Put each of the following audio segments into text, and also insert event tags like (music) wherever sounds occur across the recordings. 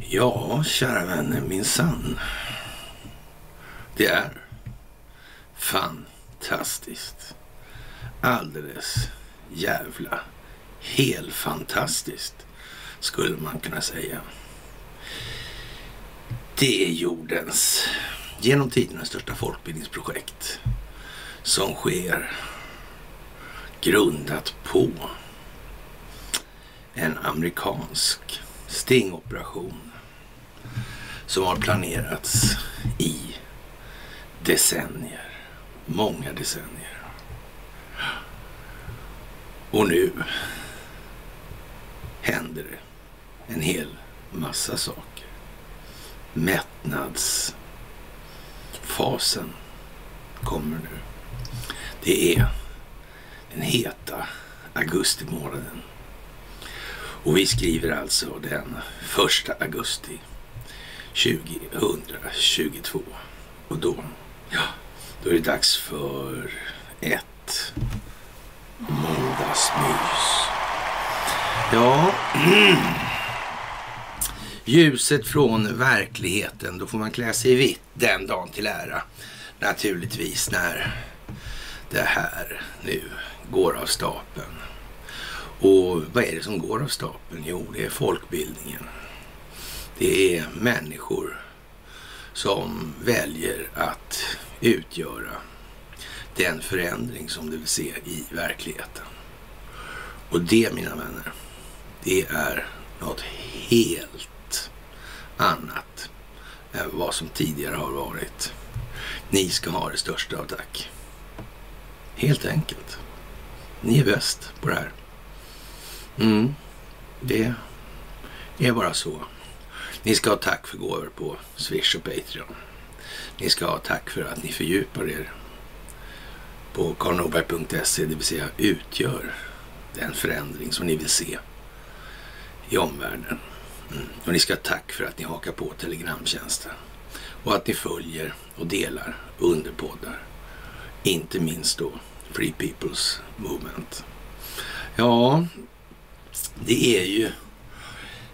Ja, kära vänner, min sann. Det är fantastiskt. Alldeles jävla helfantastiskt skulle man kunna säga. Det är jordens genom tiderna största folkbildningsprojekt som sker grundat på en amerikansk stingoperation som har planerats i decennier. Många decennier. Och nu händer det en hel massa saker. Mättnadsfasen kommer nu. Det är den heta augustimånaden. Och vi skriver alltså den 1 augusti 2022. Och då, ja, då är det dags för ett måndagsmys. Ja, (clears throat) ljuset från verkligheten. Då får man klä sig i vitt den dagen till ära. Naturligtvis när det här nu går av stapeln. Och vad är det som går av stapeln? Jo, det är folkbildningen. Det är människor som väljer att utgöra den förändring som du vill se i verkligheten. Och det, mina vänner, det är något helt annat än vad som tidigare har varit. Ni ska ha det största av tack. Helt enkelt. Ni är bäst på det här. Mm, det är bara så. Ni ska ha tack för gåvor på Swish och Patreon. Ni ska ha tack för att ni fördjupar er på karlnorberg.se, det vill säga utgör den förändring som ni vill se i omvärlden. Mm. Och ni ska ha tack för att ni hakar på Telegramtjänsten och att ni följer och delar underpoddar. Inte minst då Free People's Movement. Ja, det är ju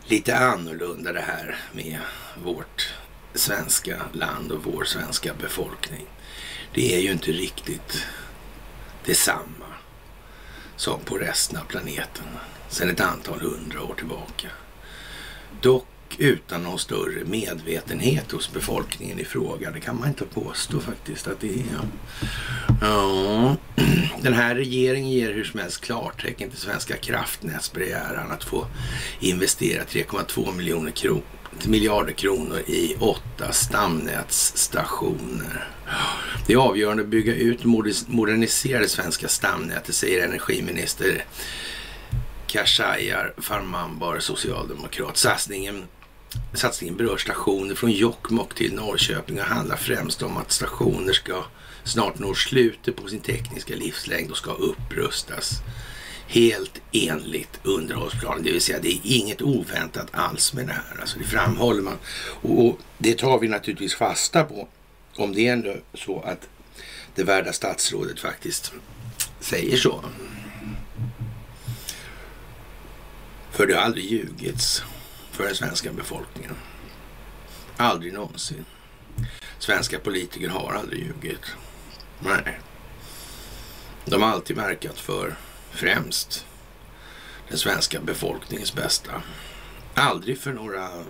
lite annorlunda det här med vårt svenska land och vår svenska befolkning. Det är ju inte riktigt detsamma som på resten av planeten sedan ett antal hundra år tillbaka. Dock utan någon större medvetenhet hos befolkningen i fråga. Det kan man inte påstå faktiskt att det är. Ja, den här regeringen ger hur som helst klartecken till Svenska kraftnäts begäran att få investera 3,2 miljoner kronor miljarder kronor i åtta stamnätsstationer. Det är avgörande att bygga ut och modernisera det svenska stamnätet, säger energiminister Khashayar Farmanbar, socialdemokrat. Satsningen Satsningen berör stationer från Jokkmokk till Norrköping och handlar främst om att stationer ska snart når slutet på sin tekniska livslängd och ska upprustas helt enligt underhållsplanen. Det vill säga det är inget oväntat alls med det här. Alltså det framhåller man och det tar vi naturligtvis fasta på om det är ändå så att det värda statsrådet faktiskt säger så. För det har aldrig ljugits för den svenska befolkningen. Aldrig någonsin. Svenska politiker har aldrig ljugit. Nej. De har alltid verkat för främst den svenska befolkningens bästa. Aldrig för några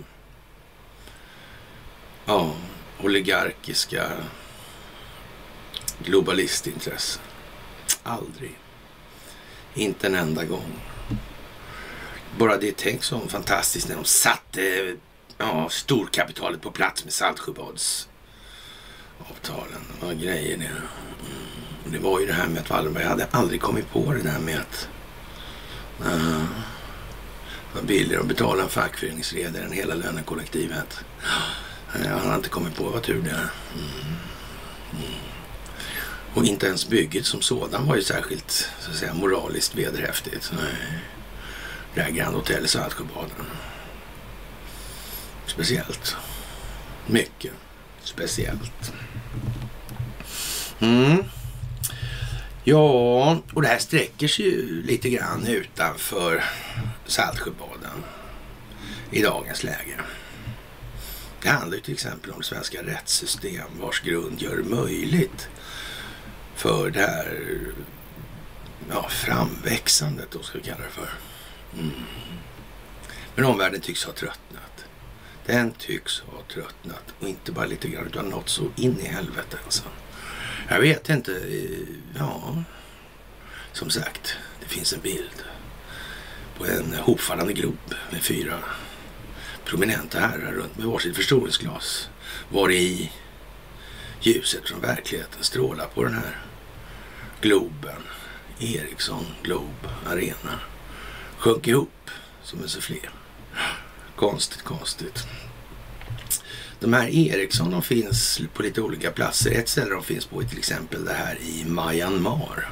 ja, oligarkiska globalistintressen. Aldrig. Inte en enda gång. Bara det tänk så fantastiskt när de satte ja, storkapitalet på plats med Saltsjöbads Saltsjöbadsavtalen. Vad grejer det. Mm. Det var ju det här med att Wallenberg hade aldrig kommit på det där med att eh, uh, det var billigare att betala en fackföreningsledare än hela lönekollektivet. Uh, han hade inte kommit på vad tur det är. Mm. Mm. Och inte ens bygget som sådan var ju särskilt så att säga, moraliskt vederhäftigt. Nej det här Grand Hotel i Saltsjöbaden. Speciellt. Mycket speciellt. Mm. Ja, och det här sträcker sig ju lite grann utanför Saltsjöbaden i dagens läge. Det handlar ju till exempel om svenska rättssystem vars grund gör det möjligt för det här ja, framväxandet, då ska vi kalla det för. Mm. Men omvärlden tycks ha tröttnat. Den tycks ha tröttnat och inte bara lite grann utan något så in i helvete alltså. Jag vet inte. Eh, ja, som sagt, det finns en bild på en hopfallande glob med fyra prominenta herrar runt med varsitt förstoringsglas. Var i ljuset från verkligheten strålar på den här Globen. Ericsson Globe Arena. Sjönk ihop som en sufflé. Konstigt, konstigt. De här Ericsson de finns på lite olika platser. Ett ställe de finns på är till exempel det här i Myanmar.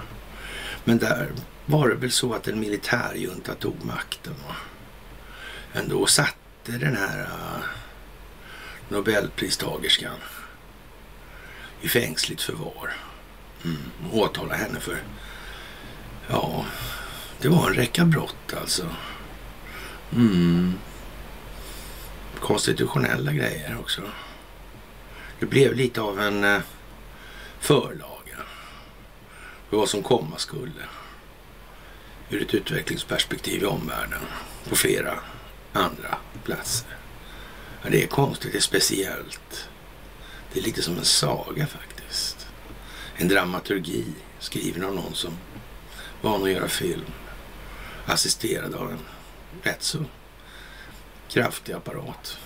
Men där var det väl så att en militärjunta tog makten ändå satte den här äh, Nobelpristagerskan i fängsligt förvar. Mm, åtala henne för, ja, det var en räcka brott alltså. Mm. Konstitutionella grejer också. Det blev lite av en eh, förlaga för vad som komma skulle ur ett utvecklingsperspektiv i omvärlden på flera andra platser. Ja, det är konstigt, det är speciellt. Det är lite som en saga faktiskt. En dramaturgi skriven av någon som van att göra film. Assisterad av en rätt så kraftig apparat.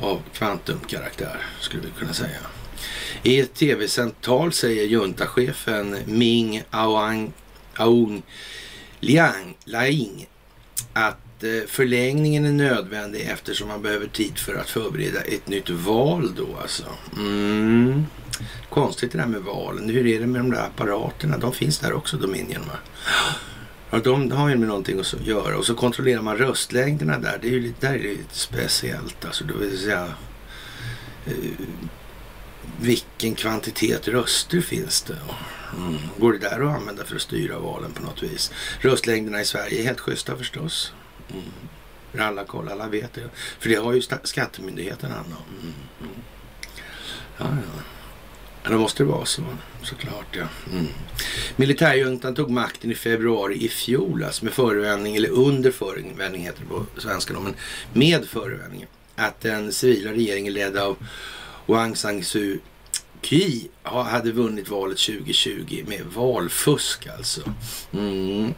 Av kvantumkaraktär skulle vi kunna säga. I ett tv-sänt tal säger juntachefen Ming Aung, Aung Liang, Laing att eh, förlängningen är nödvändig eftersom man behöver tid för att förbereda ett nytt val då alltså. Mm. Konstigt det där med valen. Hur är det med de där apparaterna? De finns där också, Dominion va? Ja, de har ju med någonting att göra. Och så kontrollerar man röstlängderna där. Det är ju lite, där är det lite speciellt. Alltså, det vill säga, eh, vilken kvantitet röster finns det? Mm. Går det där att använda för att styra valen på något vis? Röstlängderna i Sverige är helt schyssta förstås. Mm. Alla koll, alla vet det. För det har ju skattemyndigheten hand om. Mm. Mm. Ja, ja. Ja, då måste det vara så, såklart. Ja. Mm. Militärjuntan tog makten i februari i fjol, alltså med förevändning, eller under förevändning heter det på svenska, men med förevändning att den civila regeringen ledd av Wang San Suu Kyi hade vunnit valet 2020 med valfusk alltså. Mm.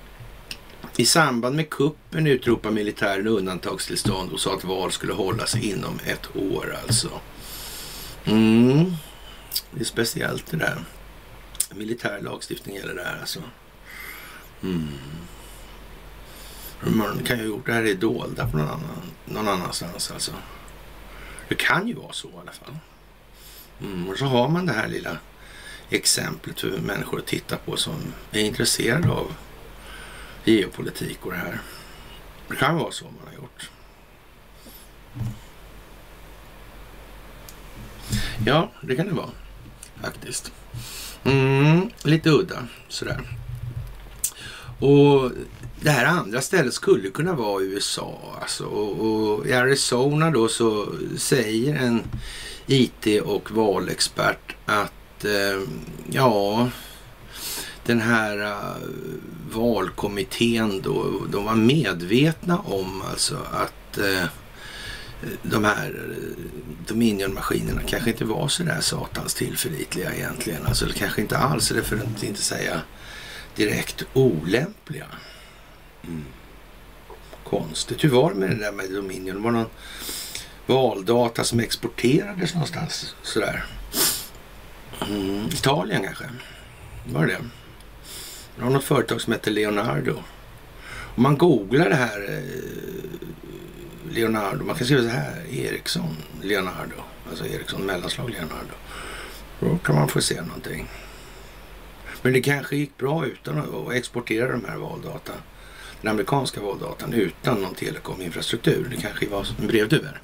I samband med kuppen utropade militären undantagstillstånd och sa att val skulle hållas inom ett år alltså. Mm. Det är speciellt det där. Militär lagstiftning gäller det här alltså. Mm. Man kan ju ha gjort det här i dolda på någon, annan, någon annanstans alltså. Det kan ju vara så i alla fall. Mm. Och så har man det här lilla exemplet för människor att titta på som är intresserade av geopolitik och det här. Det kan vara så man har gjort. Ja, det kan det vara faktiskt. Mm, lite udda sådär. Och det här andra stället skulle kunna vara USA. Alltså. Och, och i Arizona då så säger en IT och valexpert att eh, ja, den här uh, valkommittén då, de var medvetna om alltså att eh, de här eh, Dominion-maskinerna kanske inte var så där satans tillförlitliga egentligen. Alltså kanske inte alls, eller för att inte säga direkt olämpliga. Mm. Konstigt. Hur var det med det där med Dominion? Det var någon valdata som exporterades någonstans sådär. Mm. Italien kanske? Var det det? Det var något företag som hette Leonardo. Om man googlar det här eh, Leonardo, man kan skriva så här, Ericsson Leonardo, alltså Ericsson mellanslag Leonardo. Då kan man få se någonting. Men det kanske gick bra utan att exportera de här valdata, den amerikanska valdatan utan någon telekominfrastruktur. Det kanske var en brevduver.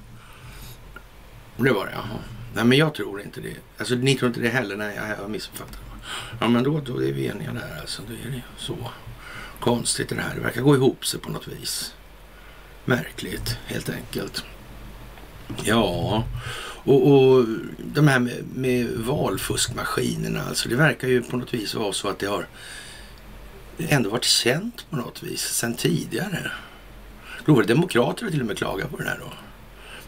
Det var det, jaha. Nej men jag tror inte det. Alltså ni tror inte det heller? Nej, jag har missuppfattat. Ja, men då, då är vi eniga där alltså. Då är det så konstigt det här. Det verkar gå ihop sig på något vis. Märkligt, helt enkelt. Ja, och, och de här med, med valfuskmaskinerna, alltså det verkar ju på något vis vara så att det har ändå varit känt på något vis sedan tidigare. Då var det demokrater till och med klagat på det här då.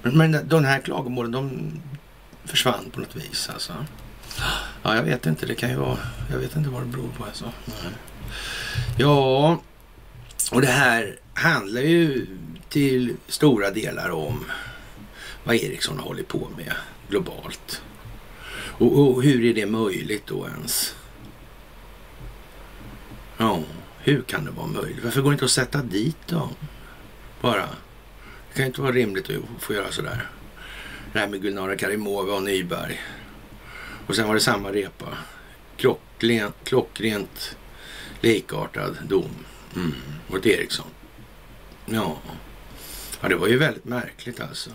Men, men de här klagomålen, de försvann på något vis alltså. Ja, jag vet inte. Det kan ju vara... Jag vet inte vad det beror på alltså. Ja, och det här handlar ju till stora delar om vad Ericsson har hållit på med globalt. Och, och hur är det möjligt då ens? Ja, hur kan det vara möjligt? Varför går det inte att sätta dit dem? Bara. Det kan inte vara rimligt att få göra sådär. Det här med Gulnara Karimova och Nyberg. Och sen var det samma repa. Klockrent, klockrent likartad dom mm. mot Eriksson. Ja ja, det var ju väldigt märkligt alltså.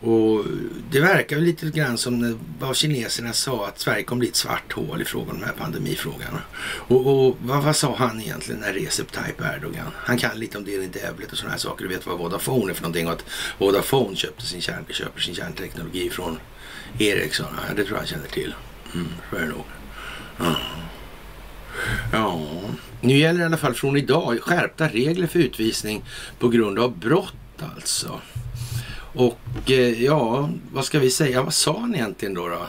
Och det verkar väl lite grann som vad kineserna sa att Sverige kommer bli ett svart hål i frågan om de här pandemifrågan. Och, och vad, vad, sa han egentligen när Recep Tayyip Erdogan? Han kan lite om det Devlet och sådana här saker. Du vet vad Vodafone är för någonting och att Vodafone köpte sin kärn, köper sin kärnteknologi från Ericsson. Ja, det tror jag han känner till. Mm, är det nog. Ja. ja, nu gäller det i alla fall från idag skärpta regler för utvisning på grund av brott alltså. Och eh, ja, vad ska vi säga? Vad sa han egentligen då? då?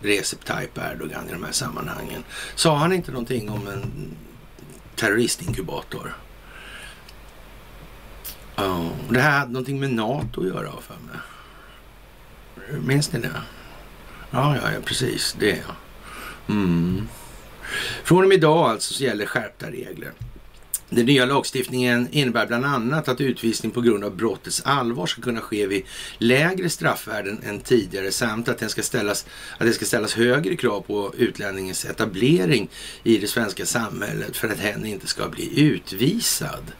Recep Tayyip Erdogan i de här sammanhangen. Sa han inte någonting om en terroristinkubator? Oh, det här hade någonting med NATO att göra för mig. Minns ni det? Ja, ja, ja precis. Det. Mm. Från och med idag alltså så gäller skärpta regler. Den nya lagstiftningen innebär bland annat att utvisning på grund av brottets allvar ska kunna ske vid lägre straffvärden än tidigare samt att, den ska ställas, att det ska ställas högre krav på utlänningens etablering i det svenska samhället för att hen inte ska bli utvisad.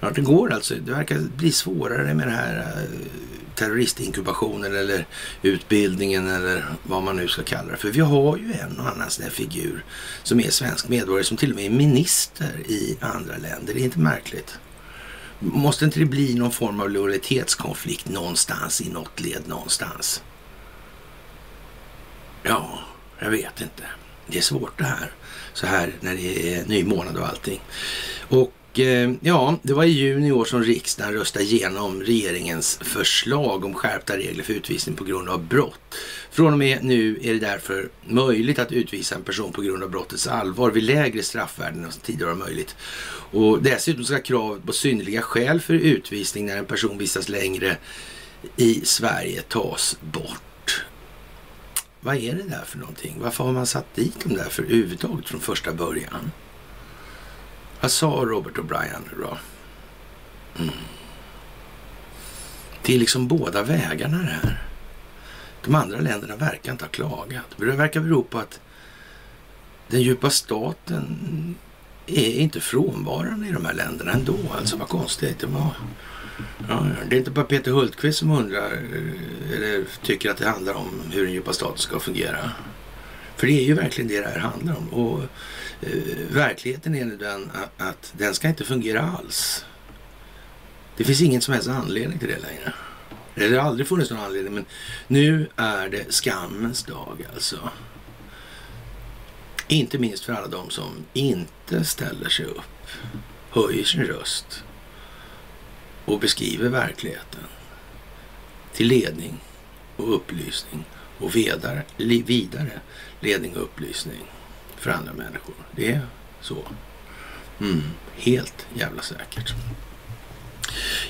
Ja, det går alltså. Det verkar bli svårare med den här eh, terroristinkubationen eller utbildningen eller vad man nu ska kalla det för. Vi har ju en och annan sån här figur som är svensk medborgare som till och med är minister i andra länder. Det är inte märkligt. Måste inte det bli någon form av lojalitetskonflikt någonstans i något led någonstans? Ja, jag vet inte. Det är svårt det här. Så här när det är ny månad och allting. Och Eh, ja, det var i juni i år som riksdagen röstade igenom regeringens förslag om skärpta regler för utvisning på grund av brott. Från och med nu är det därför möjligt att utvisa en person på grund av brottets allvar vid lägre straffvärden än som tidigare var möjligt. Och dessutom ska kravet på synnerliga skäl för utvisning när en person vistas längre i Sverige tas bort. Vad är det där för någonting? Varför har man satt dit dem där för överhuvudtaget från första början? Vad sa Robert O'Brien nu då? Mm. Det är liksom båda vägarna det här. De andra länderna verkar inte ha klagat. Det verkar bero på att den djupa staten är inte frånvarande i de här länderna ändå. Alltså vad konstigt det var. Ja, det är inte bara Peter Hultqvist som undrar eh, eller tycker att det handlar om hur den djupa staten ska fungera. För det är ju verkligen det det här handlar om. Och Eh, verkligheten är nu den att, att, den ska inte fungera alls. Det finns ingen som helst anledning till det längre. Det har aldrig funnits någon anledning, men nu är det skammens dag alltså. Inte minst för alla de som inte ställer sig upp, höjer sin röst och beskriver verkligheten till ledning och upplysning och vidare, vidare ledning och upplysning för andra människor. Det är så. Mm, helt jävla säkert.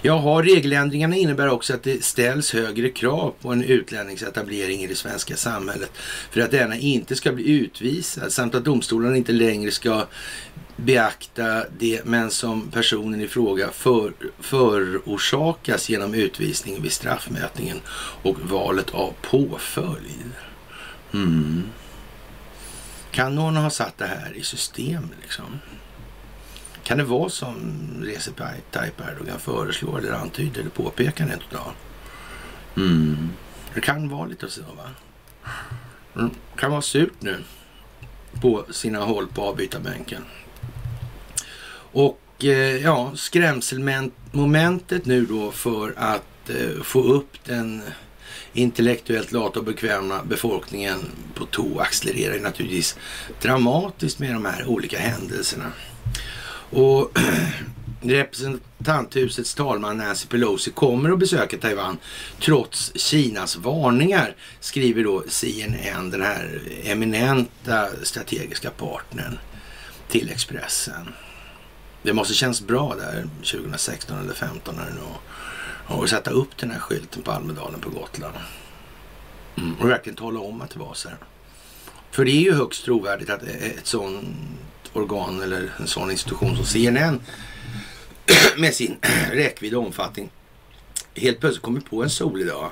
Jaha, regeländringarna innebär också att det ställs högre krav på en utlänningsetablering i det svenska samhället för att denna inte ska bli utvisad samt att domstolarna inte längre ska beakta det men som personen i fråga för, förorsakas genom utvisning vid straffmätningen och valet av påföljd. Mm. Kan någon ha satt det här i system liksom? Kan det vara som Recep Tayyip Erdogan föreslår eller antyder eller påpekar rent utav? Mm. Det kan vara lite så va? Det mm. kan vara surt nu på sina håll på avbytarbänken. Och eh, ja, skrämselmomentet nu då för att eh, få upp den intellektuellt lata och bekväma befolkningen på tå accelererar ju naturligtvis dramatiskt med de här olika händelserna. Och (clears throat) representanthusets talman Nancy Pelosi kommer att besöka Taiwan trots Kinas varningar, skriver då CNN, den här eminenta strategiska partnern till Expressen. Det måste känns bra där 2016 eller 2015 när det nu och sätta upp den här skylten på Almedalen på Gotland. Mm, och verkligen tala om att det var så här. För det är ju högst trovärdigt att ett sånt organ eller en sån institution som CNN (clears throat) med sin (clears throat) räckvidd och omfattning helt plötsligt kommer på en solig dag.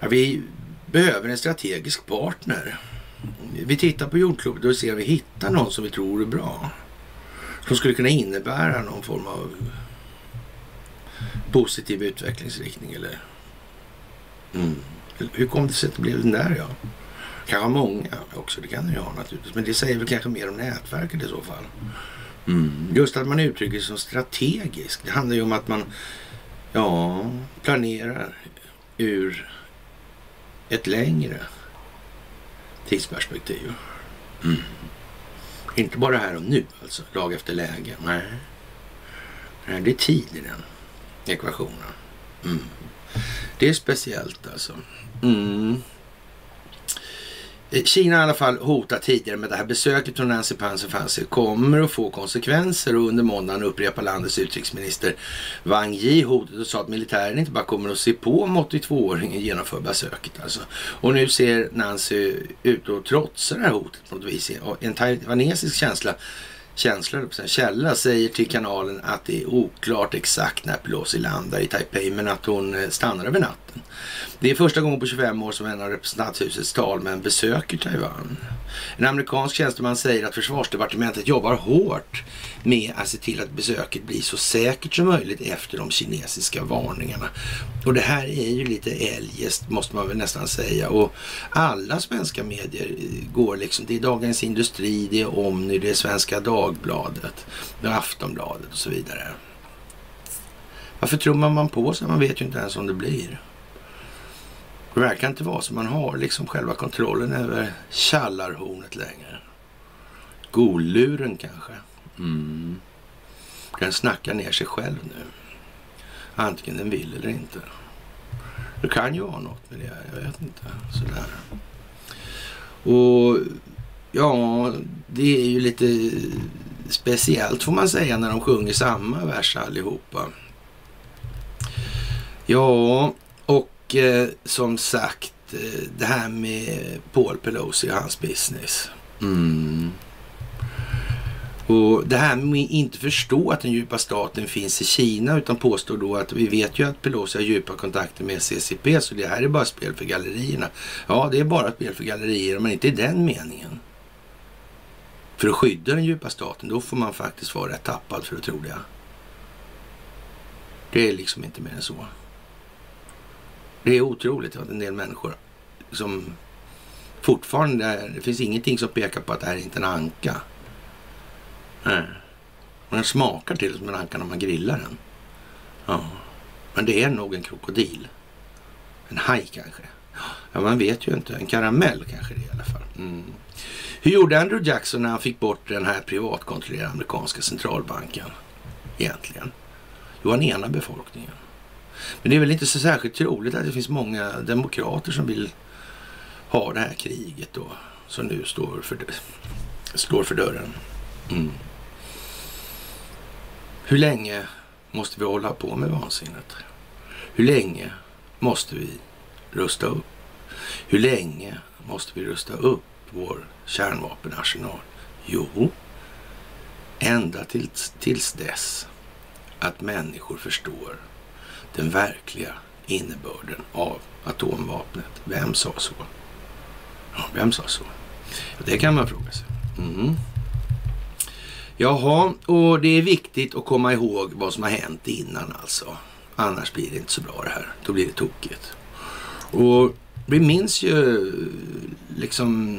Ja, vi behöver en strategisk partner. Vi tittar på jordklotet och ser om vi hittar någon som vi tror är bra. Som skulle kunna innebära någon form av positiv utvecklingsriktning eller... Mm. Hur kom det sig att det blev den där ja? Kanske många också, det kan det ju ha naturligtvis. Men det säger väl kanske mer om nätverket i så fall. Mm. Just att man uttrycker sig som strategisk. Det handlar ju om att man ja, planerar ur ett längre tidsperspektiv. Mm. Inte bara här och nu alltså, lag efter läge. Nej. Nej, det är tid i den ekvationen. Mm. Det är speciellt alltså. Mm. Eh, Kina har i alla fall hotat tidigare med det här besöket från Nancy Panzer kommer att få konsekvenser och under måndagen upprepar landets utrikesminister Wang Yi hotet och sa att militären inte bara kommer att se på om 82-åringen genomför besöket. Alltså. Och nu ser Nancy ut att trotsa det här hotet på något vis. En taiwanesisk känsla känslor, källa säger till kanalen att det är oklart exakt när Pelosi landar i Taipei men att hon eh, stannar över natten. Det är första gången på 25 år som en av representanthusets talmän besöker Taiwan. En amerikansk tjänsteman säger att försvarsdepartementet jobbar hårt med att se till att besöket blir så säkert som möjligt efter de kinesiska varningarna. Och det här är ju lite eljest måste man väl nästan säga. Och alla svenska medier går liksom, det är Dagens Industri, det är Omni, det är Svenska Dagbladet, det är Aftonbladet och så vidare. Varför trummar man på sig? Man vet ju inte ens om det blir. Det verkar inte vara så. Man har liksom själva kontrollen över källarhornet längre. Golluren kanske. Mm. Den snackar ner sig själv nu. Antingen den vill eller inte. Det kan ju vara något med det. Jag vet inte. Sådär. Och ja, det är ju lite speciellt får man säga när de sjunger samma vers allihopa. Ja, och eh, som sagt eh, det här med Paul Pelosi och hans business. Mm. Och det här med att inte förstå att den djupa staten finns i Kina utan påstår då att vi vet ju att Pelosi har djupa kontakter med CCP så det här är bara spel för gallerierna. Ja, det är bara spel för gallerierna men inte i den meningen. För att skydda den djupa staten då får man faktiskt vara rätt tappad för att tro det. Det är liksom inte mer än så. Det är otroligt att en del människor som fortfarande, det finns ingenting som pekar på att det här är inte är en anka. Nej. den smakar till som en anka när man grillar den. Ja. Men det är nog en krokodil. En haj kanske. Ja, man vet ju inte. En karamell kanske det är i alla fall. Mm. Hur gjorde Andrew Jackson när han fick bort den här privatkontrollerade amerikanska centralbanken egentligen? Jo, han enade befolkningen. Men det är väl inte så särskilt troligt att det finns många demokrater som vill ha det här kriget då som nu står för, står för dörren. Mm. Hur länge måste vi hålla på med vansinnet? Hur länge måste vi rusta upp? Hur länge måste vi rusta upp vår kärnvapenarsenal? Jo, ända tills, tills dess att människor förstår den verkliga innebörden av atomvapnet. Vem sa så? Ja, vem sa så? Det kan man fråga sig. Mm. Jaha, och det är viktigt att komma ihåg vad som har hänt innan alltså. Annars blir det inte så bra det här. Då blir det tokigt. Och vi minns ju liksom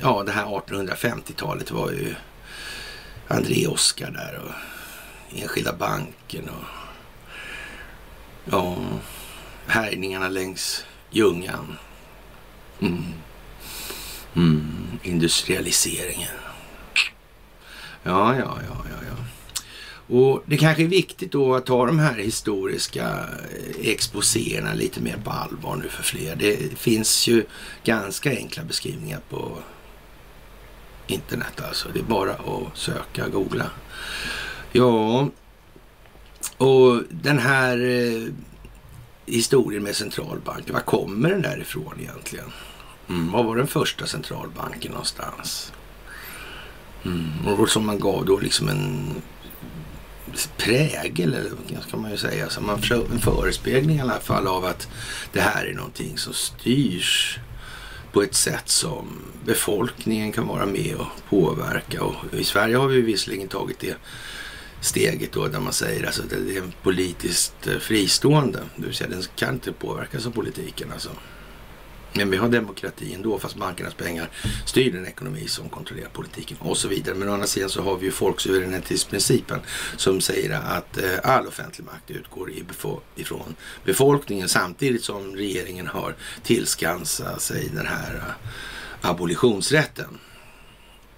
ja, det här 1850-talet var ju André Oskar där och Enskilda banken och ja, härjningarna längs Ljungan. Mm. Mm. Industrialiseringen. Ja, ja, ja, ja, ja. Och det kanske är viktigt då att ta de här historiska eh, exposéerna lite mer på allvar nu för fler. Det finns ju ganska enkla beskrivningar på internet alltså. Det är bara att söka, googla. Ja, och den här eh, historien med centralbanken, var kommer den där ifrån egentligen? Mm, vad var den första centralbanken någonstans? Mm, och som man gav då liksom en prägel, eller vad ska man ju säga. Så man en förespegling i alla fall av att det här är någonting som styrs på ett sätt som befolkningen kan vara med och påverka. Och I Sverige har vi visserligen tagit det steget då där man säger alltså att det är politiskt eh, fristående. Det vill säga den kan inte påverkas av politiken alltså. Men vi har demokrati ändå fast bankernas pengar styr den ekonomi som kontrollerar politiken och så vidare. Men å andra sidan så har vi ju folksuveränitetsprincipen som säger att eh, all offentlig makt utgår ifrån befolkningen samtidigt som regeringen har tillskansat sig den här eh, abolitionsrätten.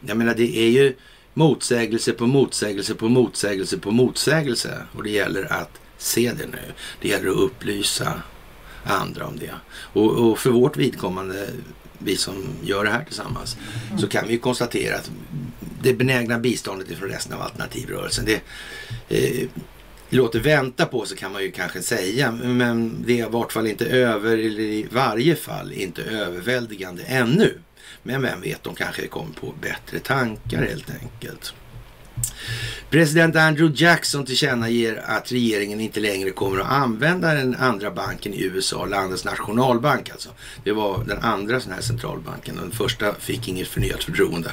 Jag menar det är ju motsägelse på motsägelse på motsägelse på motsägelse och det gäller att se det nu. Det gäller att upplysa andra om det. Och, och för vårt vidkommande, vi som gör det här tillsammans, så kan vi ju konstatera att det benägna biståndet från resten av alternativrörelsen, det eh, låter vänta på sig kan man ju kanske säga, men det är i vart fall inte över, eller i varje fall inte överväldigande ännu. Men vem vet, de kanske kommer på bättre tankar helt enkelt. President Andrew Jackson tillkännager att regeringen inte längre kommer att använda den andra banken i USA, landets nationalbank alltså. Det var den andra sån här centralbanken. Den första fick inget förnyat förtroende.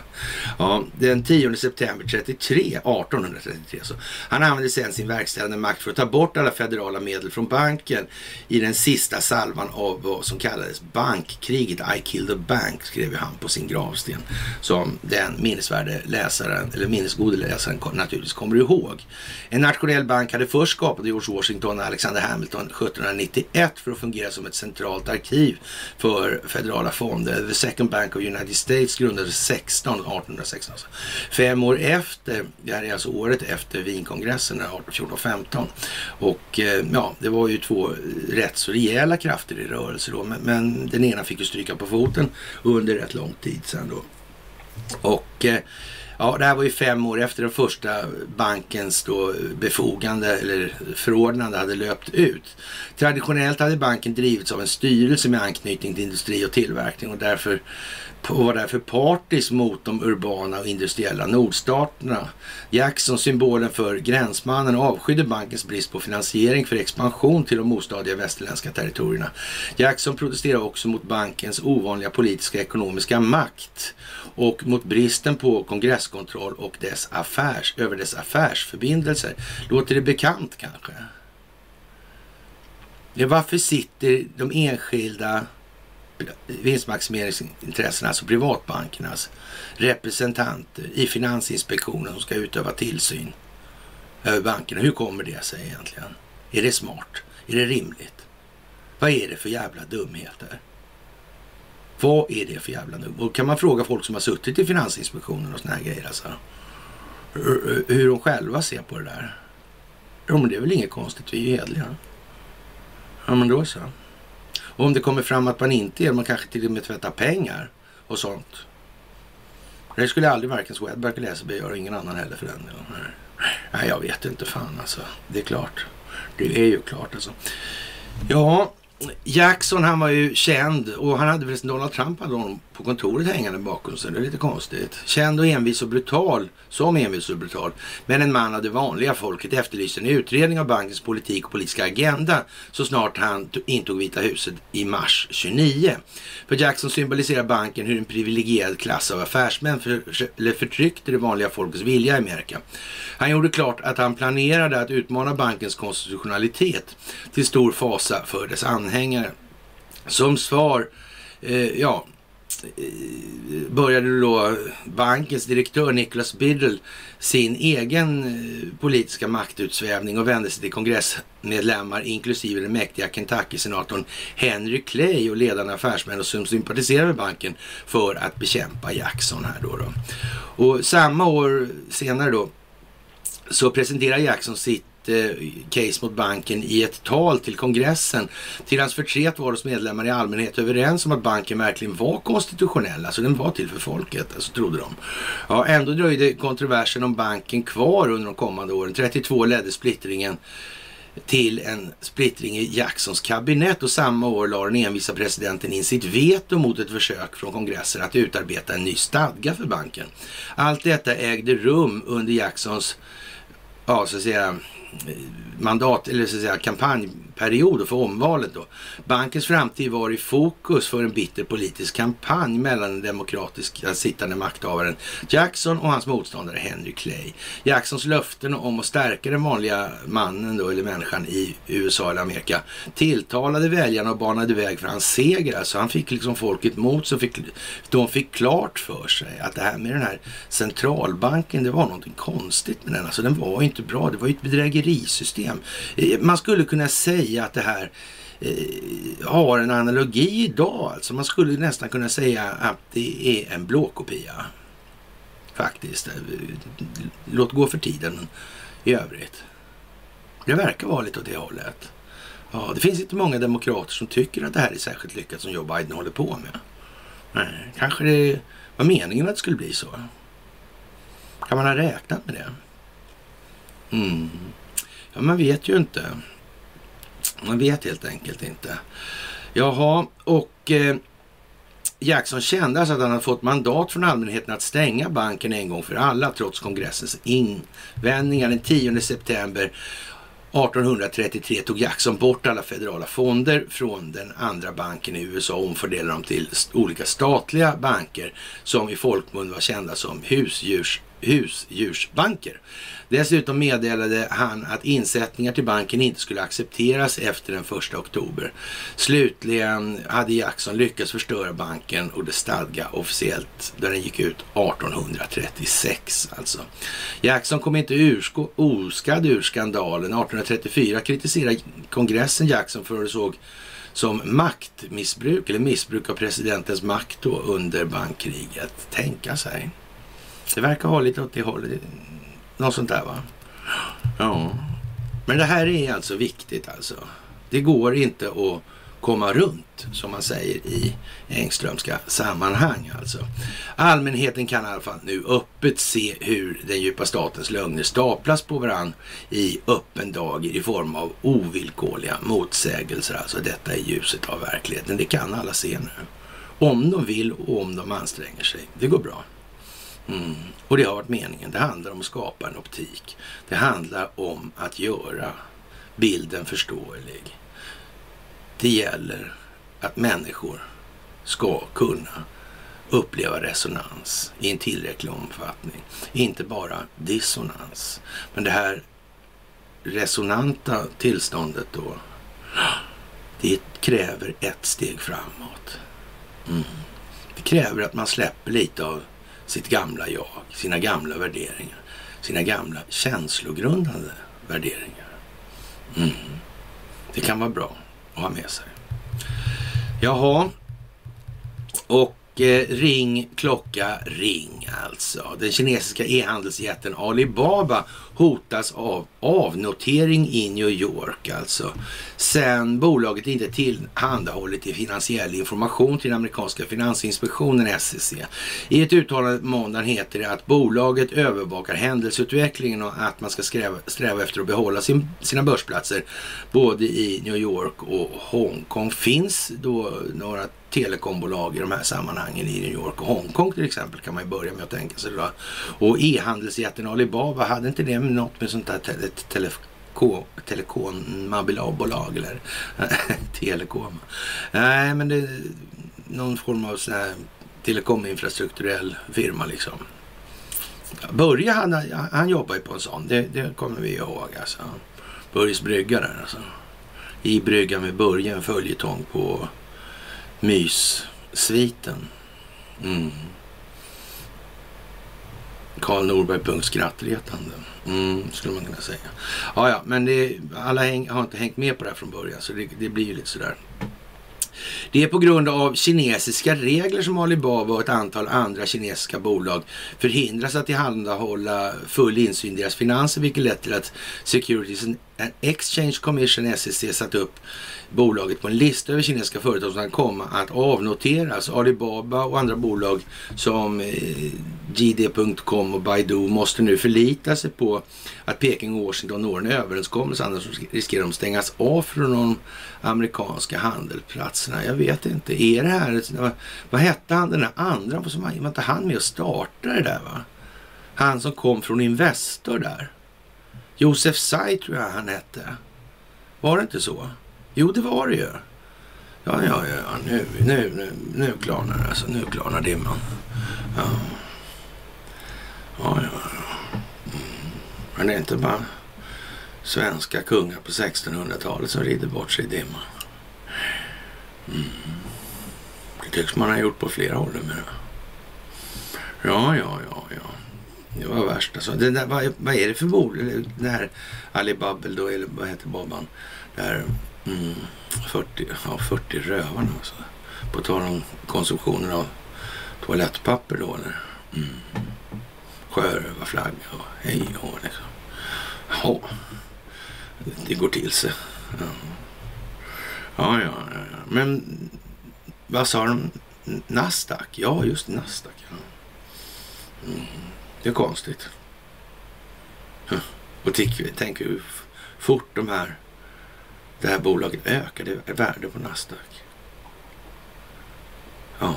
Ja, den 10 september 33, 1833 så. Han använde sedan sin verkställande makt för att ta bort alla federala medel från banken i den sista salvan av vad som kallades bankkriget. I killed the bank skrev han på sin gravsten. Som den minnesvärde läsaren, eller minnesgode läsaren naturligtvis kommer ihåg. En nationell bank hade först skapat George Washington och Alexander Hamilton 1791 för att fungera som ett centralt arkiv för federala fonder. The Second Bank of United States grundades 16, 1816. Alltså. Fem år efter, det här är alltså året efter Wienkongressen 1814-15 och eh, ja, det var ju två rätt så rejäla krafter i rörelse då, men, men den ena fick ju stryka på foten under rätt lång tid sedan då. Och eh, Ja, det här var ju fem år efter den första bankens då befogande eller förordnande hade löpt ut. Traditionellt hade banken drivits av en styrelse med anknytning till industri och tillverkning och därför och var därför partisk mot de urbana och industriella nordstaterna. Jackson, symbolen för gränsmannen, avskydde bankens brist på finansiering för expansion till de ostadiga västerländska territorierna. Jackson protesterade också mot bankens ovanliga politiska och ekonomiska makt och mot bristen på kongresskontroll och dess affärs, över dess affärsförbindelser. Låter det bekant kanske? Ja, varför sitter de enskilda vinstmaximeringsintressena, alltså privatbankernas representanter i Finansinspektionen som ska utöva tillsyn över bankerna. Hur kommer det sig egentligen? Är det smart? Är det rimligt? Vad är det för jävla dumheter? Vad är det för jävla dumheter? Och kan man fråga folk som har suttit i Finansinspektionen och såna här grejer alltså. Hur de själva ser på det där. Ja, men det är väl inget konstigt. Vi är ju hederliga. Ja, men då så. Och om det kommer fram att man inte är man kanske till och med tvättar pengar och sånt. Det skulle aldrig varken Swedbank eller SEB göra, ingen annan heller för den delen. Nej, jag vet inte fan alltså. Det är klart. Det är ju klart alltså. Ja, Jackson han var ju känd och han hade förresten Donald Trump hade honom på kontoret hängande bakom sig. Det är lite konstigt. Känd och envis och brutal, som envis och brutal. Men en man av det vanliga folket efterlyste en utredning av bankens politik och politiska agenda så snart han intog Vita huset i mars 29. För Jackson symboliserar banken hur en privilegierad klass av affärsmän för, förtryckte det vanliga folkets vilja i Amerika. Han gjorde klart att han planerade att utmana bankens konstitutionalitet till stor fasa för dess anhängare. Som svar, eh, ja, Eh, började då bankens direktör Nicholas Biddle sin egen eh, politiska maktutsvävning och vände sig till kongressmedlemmar inklusive den mäktiga Kentucky-senatorn Henry Clay och ledande affärsmän som sympatiserade med banken för att bekämpa Jackson här då. då. Och samma år senare då så presenterar Jackson sitt Eh, case mot banken i ett tal till kongressen. Till hans förtret var hos medlemmar i allmänhet överens om att banken verkligen var konstitutionell. Alltså den var till för folket, alltså trodde de. Ja, ändå dröjde kontroversen om banken kvar under de kommande åren. 32 ledde splittringen till en splittring i Jacksons kabinett och samma år la den envisa presidenten in sitt veto mot ett försök från kongressen att utarbeta en ny stadga för banken. Allt detta ägde rum under Jacksons, ja så att säga, mandat, eller så att säga kampanjperiod för omvalet då. Bankens framtid var i fokus för en bitter politisk kampanj mellan den demokratiska sittande makthavaren Jackson och hans motståndare Henry Clay. Jacksons löften om att stärka den vanliga mannen då, eller människan i USA eller Amerika tilltalade väljarna och banade väg för hans seger. Alltså han fick liksom folket mot sig. Fick, de fick klart för sig att det här med den här centralbanken, det var någonting konstigt med den. Alltså den var inte bra. Det var ju ett bedrägeri bedrägerisystem. Eh, man skulle kunna säga att det här eh, har en analogi idag. Alltså man skulle nästan kunna säga att det är en blåkopia. Faktiskt. Eh, låt gå för tiden i övrigt. Det verkar vara lite åt det hållet. Ja, det finns inte många demokrater som tycker att det här är särskilt lyckat som Joe Biden håller på med. Nej, kanske det var meningen att det skulle bli så. Kan man ha räknat med det? Mm. Ja, man vet ju inte. Man vet helt enkelt inte. Jaha, och eh, Jackson kände alltså att han hade fått mandat från allmänheten att stänga banken en gång för alla trots kongressens invändningar. Den 10 september 1833 tog Jackson bort alla federala fonder från den andra banken i USA och omfördelade dem till olika statliga banker som i folkmun var kända som husdjurs, husdjursbanker. Dessutom meddelade han att insättningar till banken inte skulle accepteras efter den 1 oktober. Slutligen hade Jackson lyckats förstöra banken och dess stadga officiellt då den gick ut 1836 alltså. Jackson kom inte oskadd ur skandalen. 1834 kritiserade kongressen Jackson för att det såg som maktmissbruk eller missbruk av presidentens makt då under bankkriget. Tänka sig. Det verkar ha lite åt det hållet. Något sånt där va? Ja. Men det här är alltså viktigt alltså. Det går inte att komma runt, som man säger i Engströmska sammanhang alltså. Allmänheten kan i alla fall nu öppet se hur den djupa statens lögner staplas på varann i öppen dag i form av ovillkorliga motsägelser. Alltså detta i ljuset av verkligheten. Det kan alla se nu. Om de vill och om de anstränger sig. Det går bra. Mm. Och det har varit meningen. Det handlar om att skapa en optik. Det handlar om att göra bilden förståelig. Det gäller att människor ska kunna uppleva resonans i en tillräcklig omfattning. Inte bara dissonans. Men det här resonanta tillståndet då, det kräver ett steg framåt. Mm. Det kräver att man släpper lite av sitt gamla jag, sina gamla värderingar, sina gamla känslogrundande värderingar. Mm. Det kan vara bra att ha med sig. Jaha, och Eh, ring, klocka, ring alltså. Den kinesiska e-handelsjätten Alibaba hotas av avnotering i New York alltså. Sen bolaget inte tillhandahållit finansiell information till den amerikanska finansinspektionen SEC. I ett uttalande måndagen heter det att bolaget övervakar händelseutvecklingen och att man ska sträva, sträva efter att behålla sin, sina börsplatser både i New York och Hongkong. Finns då några telekombolag i de här sammanhangen i New York och Hongkong till exempel kan man ju börja med att tänka sig. Då. Och e-handelsjätten Alibaba, hade inte det något med sånt där te tele, telekombolag eller (laughs) telekom? Nej, men det är någon form av sån här telekominfrastrukturell firma liksom. Börje han, han jobbar ju på en sån, det, det kommer vi ihåg alltså. Börjes brygga där alltså. I bryggan med Börje, en följetong på Myssviten. Mm. Karl Norberg punkt skrattretande. Mm, skulle man kunna säga. Ja, ja, men det, alla häng, har inte hängt med på det här från början, så det, det blir ju lite sådär. Det är på grund av kinesiska regler som Alibaba och ett antal andra kinesiska bolag förhindras att tillhandahålla full insyn i deras finanser, vilket lett till att Securities and Exchange Commission, SEC, satt upp bolaget på en lista över kinesiska företag som kan komma att avnoteras. Alibaba och andra bolag som eh, JD.com och Baidu måste nu förlita sig på att Peking och Washington når en överenskommelse, annars riskerar de stängas av från de amerikanska handelsplatserna. Jag vet inte, är det här, vad hette han den där andra, var inte han med och startade det där va? Han som kom från Investor där. Josef Tsai tror jag han hette. Var det inte så? Jo, det var det ju. Ja, ja, ja, nu, nu, nu, nu klarnar det alltså. Nu klarnar dimman. Ja, ja, ja. ja. Mm. Men det är inte bara svenska kungar på 1600-talet som rider bort sig i dimman. Mm. Det tycks man ha gjort på flera håll numera. Ja, ja, ja, ja. Det var värst alltså. Det där, vad, vad är det för bolag? Det här Alibabel då, eller vad heter baban? Det här Mm, 40, ja, 40 rövarna alltså. På tal om konsumtionen av toalettpapper då eller? Mm. Sjörövarflagga och hej och liksom. Ja, det går till sig. Ja. Ja, ja, ja, Men vad sa de? Nasdaq? Ja, just Nasdaq. Ja. Mm. Det är konstigt. Och tänk hur fort de här det här bolaget ökade värde på Nasdaq. Ja.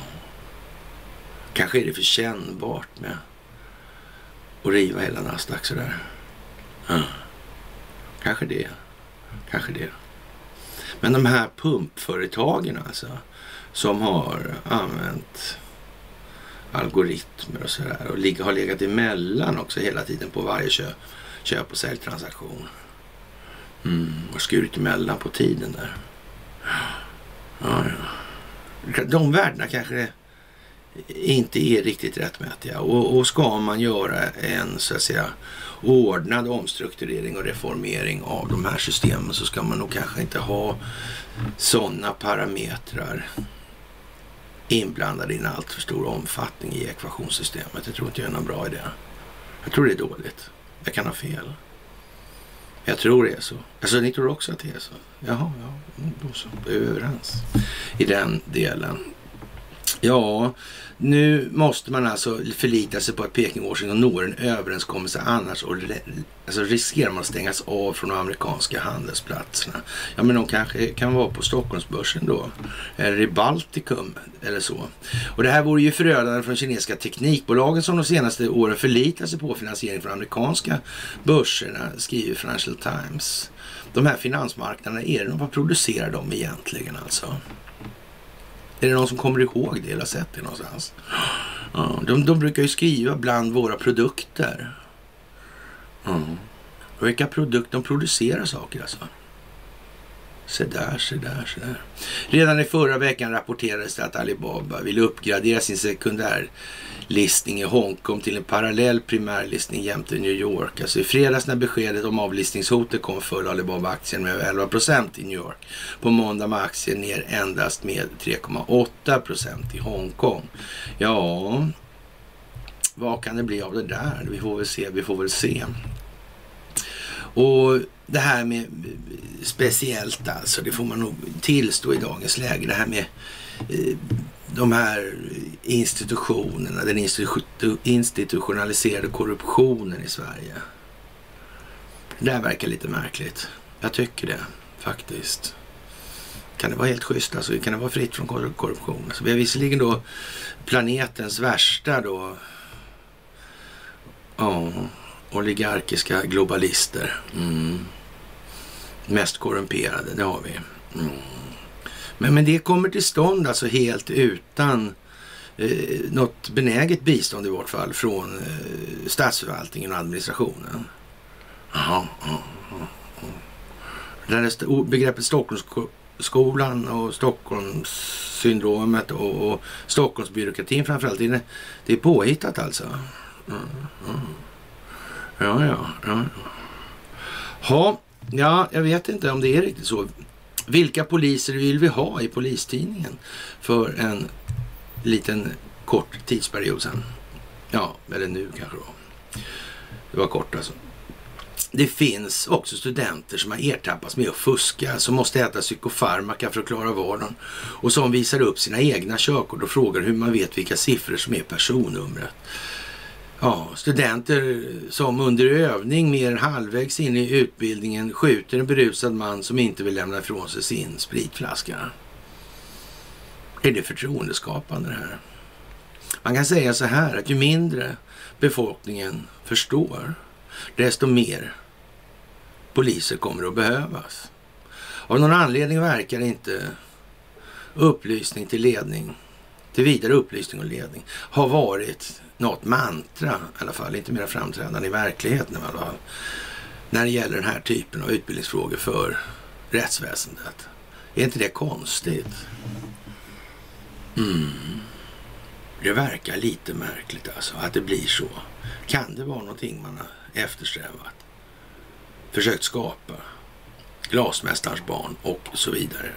Kanske är det för kännbart med att riva hela Nasdaq sådär. Ja. Kanske det. Kanske det. Men de här pumpföretagen alltså, som har använt algoritmer och sådär och har legat emellan också hela tiden på varje köp, köp och säljtransaktion. Mm, och skurit emellan på tiden där. Ja, ja. De värdena kanske inte är riktigt rättmätiga. Och, och ska man göra en så att säga ordnad omstrukturering och reformering av de här systemen så ska man nog kanske inte ha sådana parametrar inblandade i en alltför stor omfattning i ekvationssystemet. Jag tror inte jag är någon bra idé. Jag tror det är dåligt. Jag kan ha fel. Jag tror det är så. Alltså ni tror också att det är så? Jaha, ja, mm, då så. Då är vi överens i den delen. Ja, nu måste man alltså förlita sig på att Peking och Washington når en överenskommelse annars och alltså riskerar man att stängas av från de amerikanska handelsplatserna. Ja, men de kanske kan vara på Stockholmsbörsen då eller i Baltikum eller så. Och det här vore ju förödande för de kinesiska teknikbolagen som de senaste åren förlitar sig på finansiering från amerikanska börserna, skriver Financial Times. De här finansmarknaderna, är det, vad producerar de egentligen alltså? Är det någon som kommer ihåg det eller har sett det någonstans? Ja, de, de brukar ju skriva bland våra produkter. Mm. Vilka produkter de producerar saker alltså. Se där, se där, se där. Redan i förra veckan rapporterades det att Alibaba vill uppgradera sin sekundärlistning i Hongkong till en parallell primärlistning jämte New York. Alltså i fredags när beskedet om avlistningshotet kom föll Alibaba-aktien med 11 procent i New York. På måndag var aktien ner endast med 3,8 procent i Hongkong. Ja, vad kan det bli av det där? Vi får väl se, vi får väl se. Och det här med speciellt alltså, det får man nog tillstå i dagens läge. Det här med eh, de här institutionerna, den institutionaliserade korruptionen i Sverige. Det där verkar lite märkligt. Jag tycker det faktiskt. Kan det vara helt schysst alltså? Kan det vara fritt från korruption? Alltså, vi har visserligen då planetens värsta då. Ja, oligarkiska globalister. Mm mest korrumperade, det har vi. Mm. Men, men det kommer till stånd alltså helt utan eh, något benäget bistånd i vart fall från eh, statsförvaltningen och administrationen. Aha, aha, aha. Där begreppet Stockholmsskolan och Stockholmssyndromet och, och Stockholmsbyråkratin framförallt. Det är, det är påhittat alltså. Mm, mm. Ja, ja, ja. Ha, ja, jag vet inte om det är riktigt så. Vilka poliser vill vi ha i Polistidningen för en liten kort tidsperiod sedan? Ja, eller nu kanske då. Det var kort alltså. Det finns också studenter som har ertappats med att fuska, som måste äta psykofarmaka för att klara vardagen och som visar upp sina egna körkort och frågar hur man vet vilka siffror som är personnumret. Ja, studenter som under övning mer än halvvägs in i utbildningen skjuter en berusad man som inte vill lämna ifrån sig sin spritflaska. Är det förtroendeskapande det här? Man kan säga så här att ju mindre befolkningen förstår, desto mer poliser kommer att behövas. Av någon anledning verkar inte upplysning till ledning, till vidare upplysning och ledning, har varit något mantra i alla fall, inte mer framträdande i verkligheten i alla fall, när det gäller den här typen av utbildningsfrågor för rättsväsendet. Är inte det konstigt? Mm. Det verkar lite märkligt alltså att det blir så. Kan det vara någonting man har eftersträvat? Försökt skapa? Glasmästarens barn och så vidare.